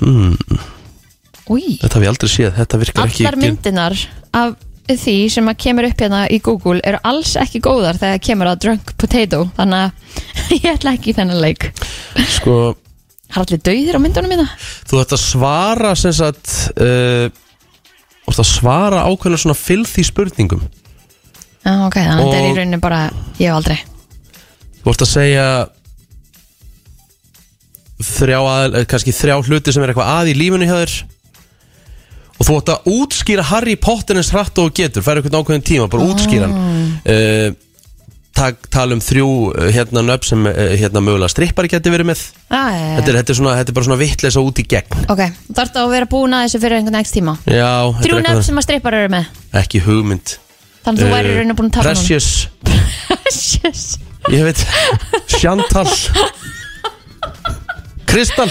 Speaker 1: Hmm, Þetta hef ég aldrei séð, þetta virkar ekki
Speaker 2: allar myndinar af því sem að kemur upp hérna í Google eru alls ekki góðar þegar kemur að drunk potato þannig að ég ætla ekki þennan leik.
Speaker 1: Sko,
Speaker 2: Það er allir dauðir á myndunum mína
Speaker 1: þú ætti að svara sem sagt uh, Þú ætti að svara ákveðna svona filthy spurningum.
Speaker 2: Já, ok, þannig að þetta er í
Speaker 1: Og-
Speaker 2: rauninni bara ég hef aldrei.
Speaker 1: Þú ert að segja þrjá að, eh, kannski þrjá hluti sem er eitthvað að í lífinu hjá þér. Og þú ert að útskýra Harry Potter eins hratt og þú getur, færa eitthvað ákveðin tíma bara útskýra hann. Uh, tala um þrjú uh, hérna nöfn sem uh, hérna mögulega strippari geti verið með.
Speaker 2: Ah, ja,
Speaker 1: þetta er, þetta, er svona, þetta er bara svona vittleisa út í gegn.
Speaker 2: Ok, þarf þetta að vera búin að þessu fyrir einhvern ekst tíma?
Speaker 1: Já,
Speaker 2: Þrjú
Speaker 1: eitthvað
Speaker 2: sem að strippar eru með?
Speaker 1: Ekki hugmynd.
Speaker 2: Þannig að þú væri
Speaker 1: Eh,
Speaker 2: rauninni búin að tapa núna.
Speaker 1: Precious,
Speaker 2: Precious.
Speaker 1: Ég veit Chantal. Kristal.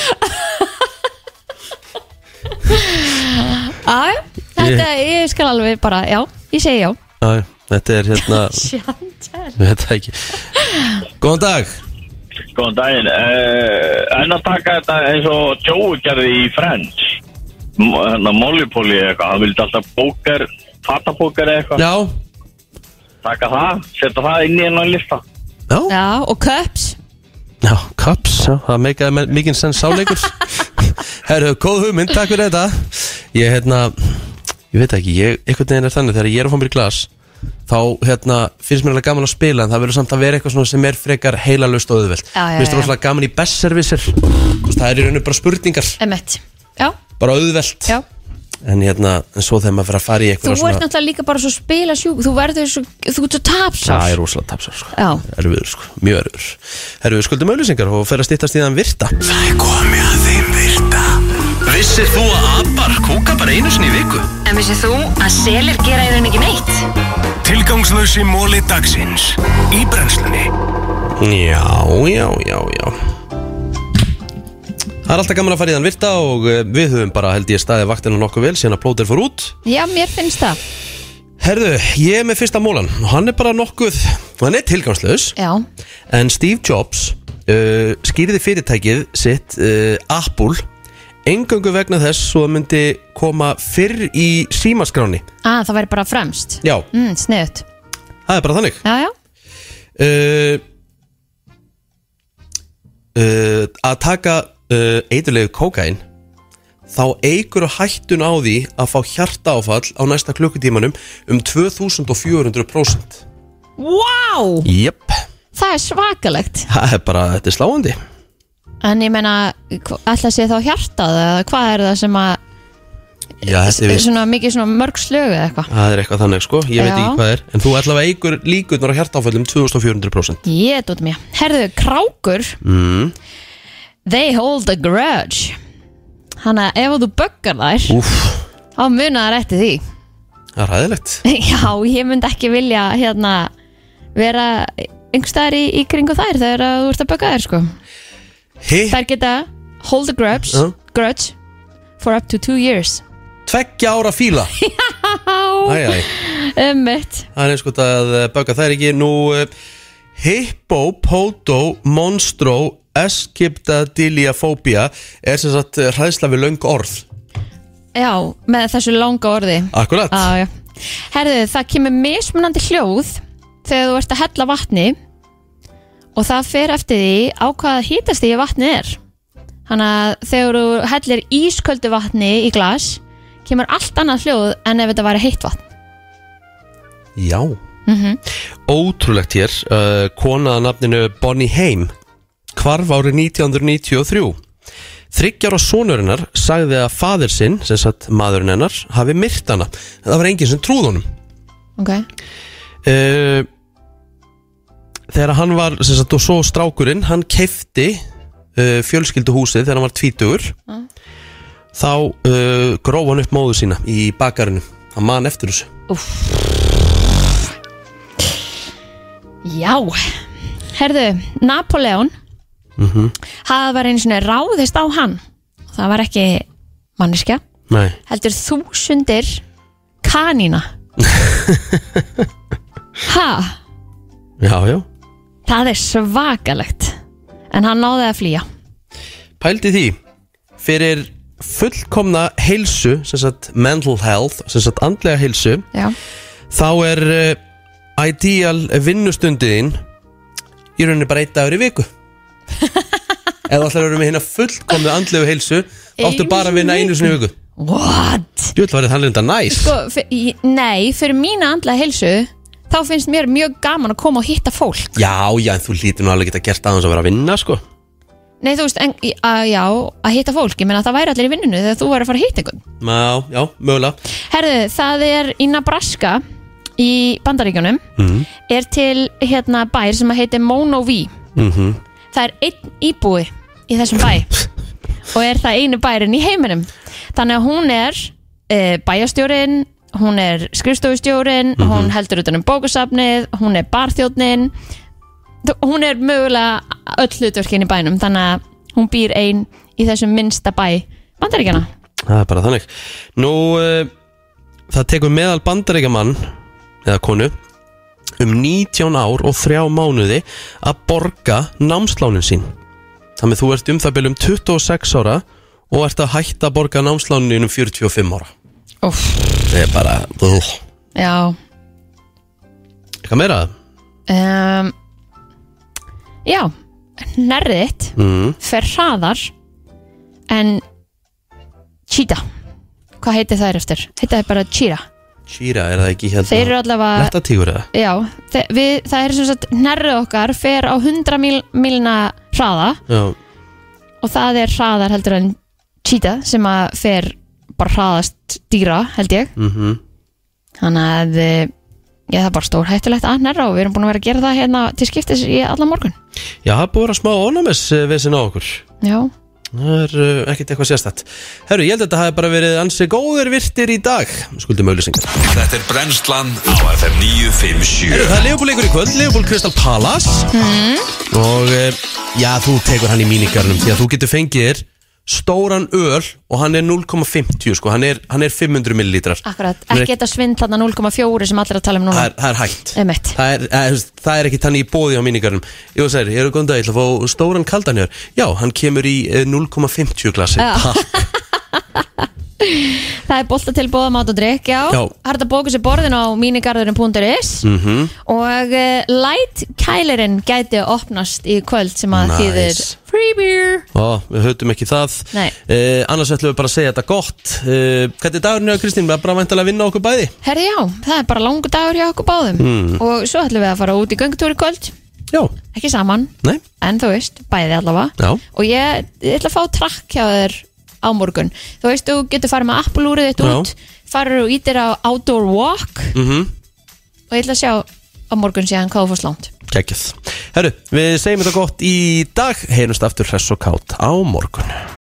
Speaker 2: Já, þetta, ég skal alveg bara, já, ég segi já.
Speaker 1: Já, þetta er hérna veit það ekki. Góðan dag.
Speaker 4: Góðan daginn. Uh, En að taka þetta eins og Joey gerði í Friends. Hérna Mollypolly eitthvað. Hann vildi alltaf bóker Fatapóker eitthvað.
Speaker 1: Já,
Speaker 4: Taka það, setja það inn í hennan lista.
Speaker 1: Já,
Speaker 2: Já, og cups.
Speaker 1: Já, cups já, Það meikaði me- mikinn sens sáleikur Herru, góð hugmynd, takk fyrir þetta. Ég, hérna Ég veit ekki, ég, einhvern veginn er þannig Þegar ég er að fá mér glas Þá, hérna, finnst mér alveg gaman að spila En það verður samt að vera eitthvað svona sem er frekar heilalust og
Speaker 2: já,
Speaker 1: Mér finnst
Speaker 2: já.
Speaker 1: rosalega gaman í besservisir Það er í rauninu bara spurningar. Bara auðvelt.
Speaker 2: Já.
Speaker 1: En hérna, en svo þegar maður fyrir að fara í
Speaker 2: Þú
Speaker 1: eitthvað
Speaker 2: ert náttúrulega líka bara svo spila sjúk Þú verður svo, þú ert svo tapsár.
Speaker 1: Það er rosalega tapsar sko.
Speaker 2: Já,
Speaker 1: Erfiður sko, mjög erfiður. Við skuldum auðlýsingar og fer að stýttast í þann virta.
Speaker 3: Það er komið að þeim virta Vissir þú að abar kúka bara einu sinni í viku?
Speaker 12: En vissið þú að selir gera í rauninni ekki neitt?
Speaker 3: Tilgangslösi móli dagsins. Í brennslunni.
Speaker 1: Já, já, já, já. Það er alltaf gaman að fara í þann virta og eh, við höfum bara held ég staðið vaktina nokkuð vel síðan að plóter fór út.
Speaker 2: Já mér finnst það.
Speaker 1: Herðu, ég er með fyrsta mólan og hann er bara nokkuð, hann er tilgangslaus.
Speaker 2: Já,
Speaker 1: en Steve Jobs uh, skýriði fyrirtækið sitt uh, Apple engöngu vegna þess svo það myndi koma fyrr í símaskráni
Speaker 2: að það væri bara fremst.
Speaker 1: Já,
Speaker 2: mm, Sniðut
Speaker 1: það er bara þannig.
Speaker 2: Já, já,
Speaker 1: uh, uh, að taka uh, eiturlegu kókain þá eigur hættun á því að fá hjarta áfall á næsta klukkutímanum um 2400%
Speaker 2: Vá,
Speaker 1: Jep,
Speaker 2: það er svakalegt.
Speaker 1: Það er bara, þetta er sláandi
Speaker 2: En ég meina, að sé þá hjartað eða hvað er það sem að
Speaker 1: Já, þetta er vist
Speaker 2: svona mikið svona mörg slögu eða eitthvað?
Speaker 1: Það er eitthvað þannig sko, ég veit
Speaker 2: Já.
Speaker 1: ekki hvað er. En þú allavega eigur líkurnar á hjartáföllum 2400%
Speaker 2: Ég dótt mér. Herðu, krákur,
Speaker 1: mm.
Speaker 2: they hold a grudge. Hanna, ef þú böggar þær
Speaker 1: Úff,
Speaker 2: þá muna þær eftir því.
Speaker 1: Það er ræðilegt
Speaker 2: Já, ég myndi ekki vilja hérna vera einhverstaðar í, í kringu þær þegar að þú ert að bögga þær sko Þær geta hold a grudge,
Speaker 1: Já.
Speaker 2: grudge for up to two years.
Speaker 1: Tveggja ára fíla. Æj, æj
Speaker 2: Ummitt
Speaker 1: Það er eins og að eh, bögga er ekki. Nú uh, Hippo, Poto, Monstro Eskiptadiliafóbia Er sem sagt eh, hræðsla við löng orð.
Speaker 2: Já, með þessu langa orði.
Speaker 1: Akkurat.
Speaker 2: Já, já. Herðu, það kemur mismunandi hljóð þegar þú ert að hella vatni og það fer eftir því á hvaða hítast því vatni er. Þannig að þegar þú hellir ísköldu vatni í glas kemur allt annað hljóð en ef þetta væri heitt vatn.
Speaker 1: Já.
Speaker 2: Mm
Speaker 1: Ótrúlegt hér uh, Kona að nafninu Bonnie Haim Hvarf árið 1993 Þryggjára sonurinnar sagði að fadir sinn, sem sagt maðurinn hennar, hafi myrt hana. Það var enginn sem trúð honum.
Speaker 2: Ok.
Speaker 1: Uh, Þegar hann var sem sagt, og svo strákurinn, hann keifti uh, fjölskylduhúsið þegar hann var tvítugur.
Speaker 2: Mm.
Speaker 1: þá uh, gróf hann upp móðu sína í bakarinu. Hann man eftir þessu.
Speaker 2: Já. Herðu, Napoleon
Speaker 1: mm
Speaker 2: Það var einu svona ráðist á hann. Það var ekki manneskja.
Speaker 1: Nei,
Speaker 2: Heldur þúsundir kanína. Ha?
Speaker 1: já, já
Speaker 2: Það er svakalegt. En hann náði að flýja.
Speaker 1: Pældi því. Fyrir fullkomna heilsu sem sagt mental health sem sagt andlega heilsu
Speaker 2: Já.
Speaker 1: þá er uh, ideal vinnustundiðin í rauninni bara einn dagur í viku. Ætlar að vera með hérna fullkomna andlegu heilsu áttu bara að vinna einu sinni í viku.
Speaker 2: What?
Speaker 1: Jú, það var það reynda næs.
Speaker 2: Sko, fyr, nei, fyrir mína andlega heilsu Þá finnst mér mjög gaman að koma og hitta fólk.
Speaker 1: Já, já, en þú lítur nú alveg geta gert aðeins að vera að vinna sko.
Speaker 2: Nei, þú veist, en, að, já, að hitta fólk Ég meina það væri allir í vinnunu þegar þú væri að fara að hitta einhvern.
Speaker 1: Já, já, mögulega.
Speaker 2: Herðu, það er í Nebraska Í Bandaríkjunum
Speaker 1: mm.
Speaker 2: Er til hérna bær sem að heitir Mono V
Speaker 1: Mm.
Speaker 2: Það er einn íbúi í þessum bæ Og er það einu bærin í heiminum. Þannig að hún er uh, bæjastjórin Hún er skrifstofustjórin
Speaker 13: Mhm.
Speaker 2: Hún heldur utan um bókasafnið Hún er barþjóðnin Hún er mögulega öll hlutverkin í bænum Þannig að hún býr ein Í þessum minnsta bæ Bandaríkjana
Speaker 1: Það er bara þannig Nú, uh, það tekur meðal bandaríkjamann eða konu um 19 ár og 3 mánuði að borga námslánin sín Þannig þú ert um það byrjum 26 ára og ert að hætta að borga námslánin um 45 ára. Það er bara uh,
Speaker 2: Já
Speaker 1: Eitthvað meira?
Speaker 2: um, Já Nærðitt
Speaker 1: Mm.
Speaker 2: fer hraðar en Cheetah hvað heitir þær eftir? heita þær bara Cheetah
Speaker 1: Shira, er það ekki hérna
Speaker 2: Þeir eru allavega-
Speaker 1: Lettatígur eða?
Speaker 2: já, þe við, það er sem sagt nærrið okkar fer á 100 mil, milna hraða
Speaker 1: Já,
Speaker 2: og það er hraðar heldur en Cheetah sem að fer bara hraðast dýra held ég.
Speaker 1: Mhm.
Speaker 2: Þannig að eh, já, það er bara stór hættulegt að nærra og við erum búin að vera að gera það hérna til skiptis í allan morgun.
Speaker 1: Já, það er búið að vera smá ónæmis við á okkur.
Speaker 2: Já,
Speaker 1: Það er uh, ekkert eitthvað sérstætt Herru, ég held að þetta hafi bara verið ansi góðir virtir í dag Skuldum auðlýsingar
Speaker 14: Þetta er brennslan á FM 957
Speaker 1: Herru, það er Leopold leikur í kvöld, Leopold Crystal Palace.
Speaker 2: Mm.
Speaker 1: Og uh, já, þú tekur hann í mínigarnum Því að þú getur fengið þér stóran öl Og hann er 0,50 sko. Hann er, hann er 500 millilítrar.
Speaker 2: Akkurat, ekki þetta svindl þarna 0,4 sem allir að tala um núna.
Speaker 1: Það er, það er hægt. Það er, það, er, það er ekki tannig í bóði á mínigarnum. Jú, særi, ég er góðan dag, ég ætla að fá stóran kaldanjör Já, hann kemur í eh, 0,50 glasi
Speaker 2: Já.
Speaker 1: Takk
Speaker 2: það er bolta til bóða mat og drikk, já,
Speaker 1: Já.
Speaker 2: það er þetta bóka sér borðin á mínigarðurinn.is
Speaker 1: Mhm.
Speaker 2: og uh, light kælirinn gæti opnast í kvöld sem að
Speaker 1: Nice.
Speaker 2: þýðir free beer
Speaker 1: Ó, við höfum ekki það
Speaker 2: Nei.
Speaker 1: uh, Annars ætlum við bara að segja þetta gott uh, Hvernig er dagurinn hjá Kristín? Bara væntalega að vinna okkur bæði
Speaker 2: Herri já, það er bara langur dagur hjá okkur báðum
Speaker 1: Mm.
Speaker 2: og svo ætlum við að fara út í göngutúr í kvöld
Speaker 1: Já.
Speaker 2: ekki saman,
Speaker 1: Nei.
Speaker 2: en þú veist, bæði allavega
Speaker 1: Já.
Speaker 2: og ég, ég ætla að fá trakk hjá þér á morgun. Þú veist, þú getur farið með Apple-úrið þitt
Speaker 1: Já.
Speaker 2: út farið og ítir á outdoor walk.
Speaker 1: Mm
Speaker 2: og ég ætla að sjá á morgun síðan hvað þú fórst langt.
Speaker 1: Kekjað Herru, við segjum þetta gott í dag. Heyrumst aftur hress og kátt á morgun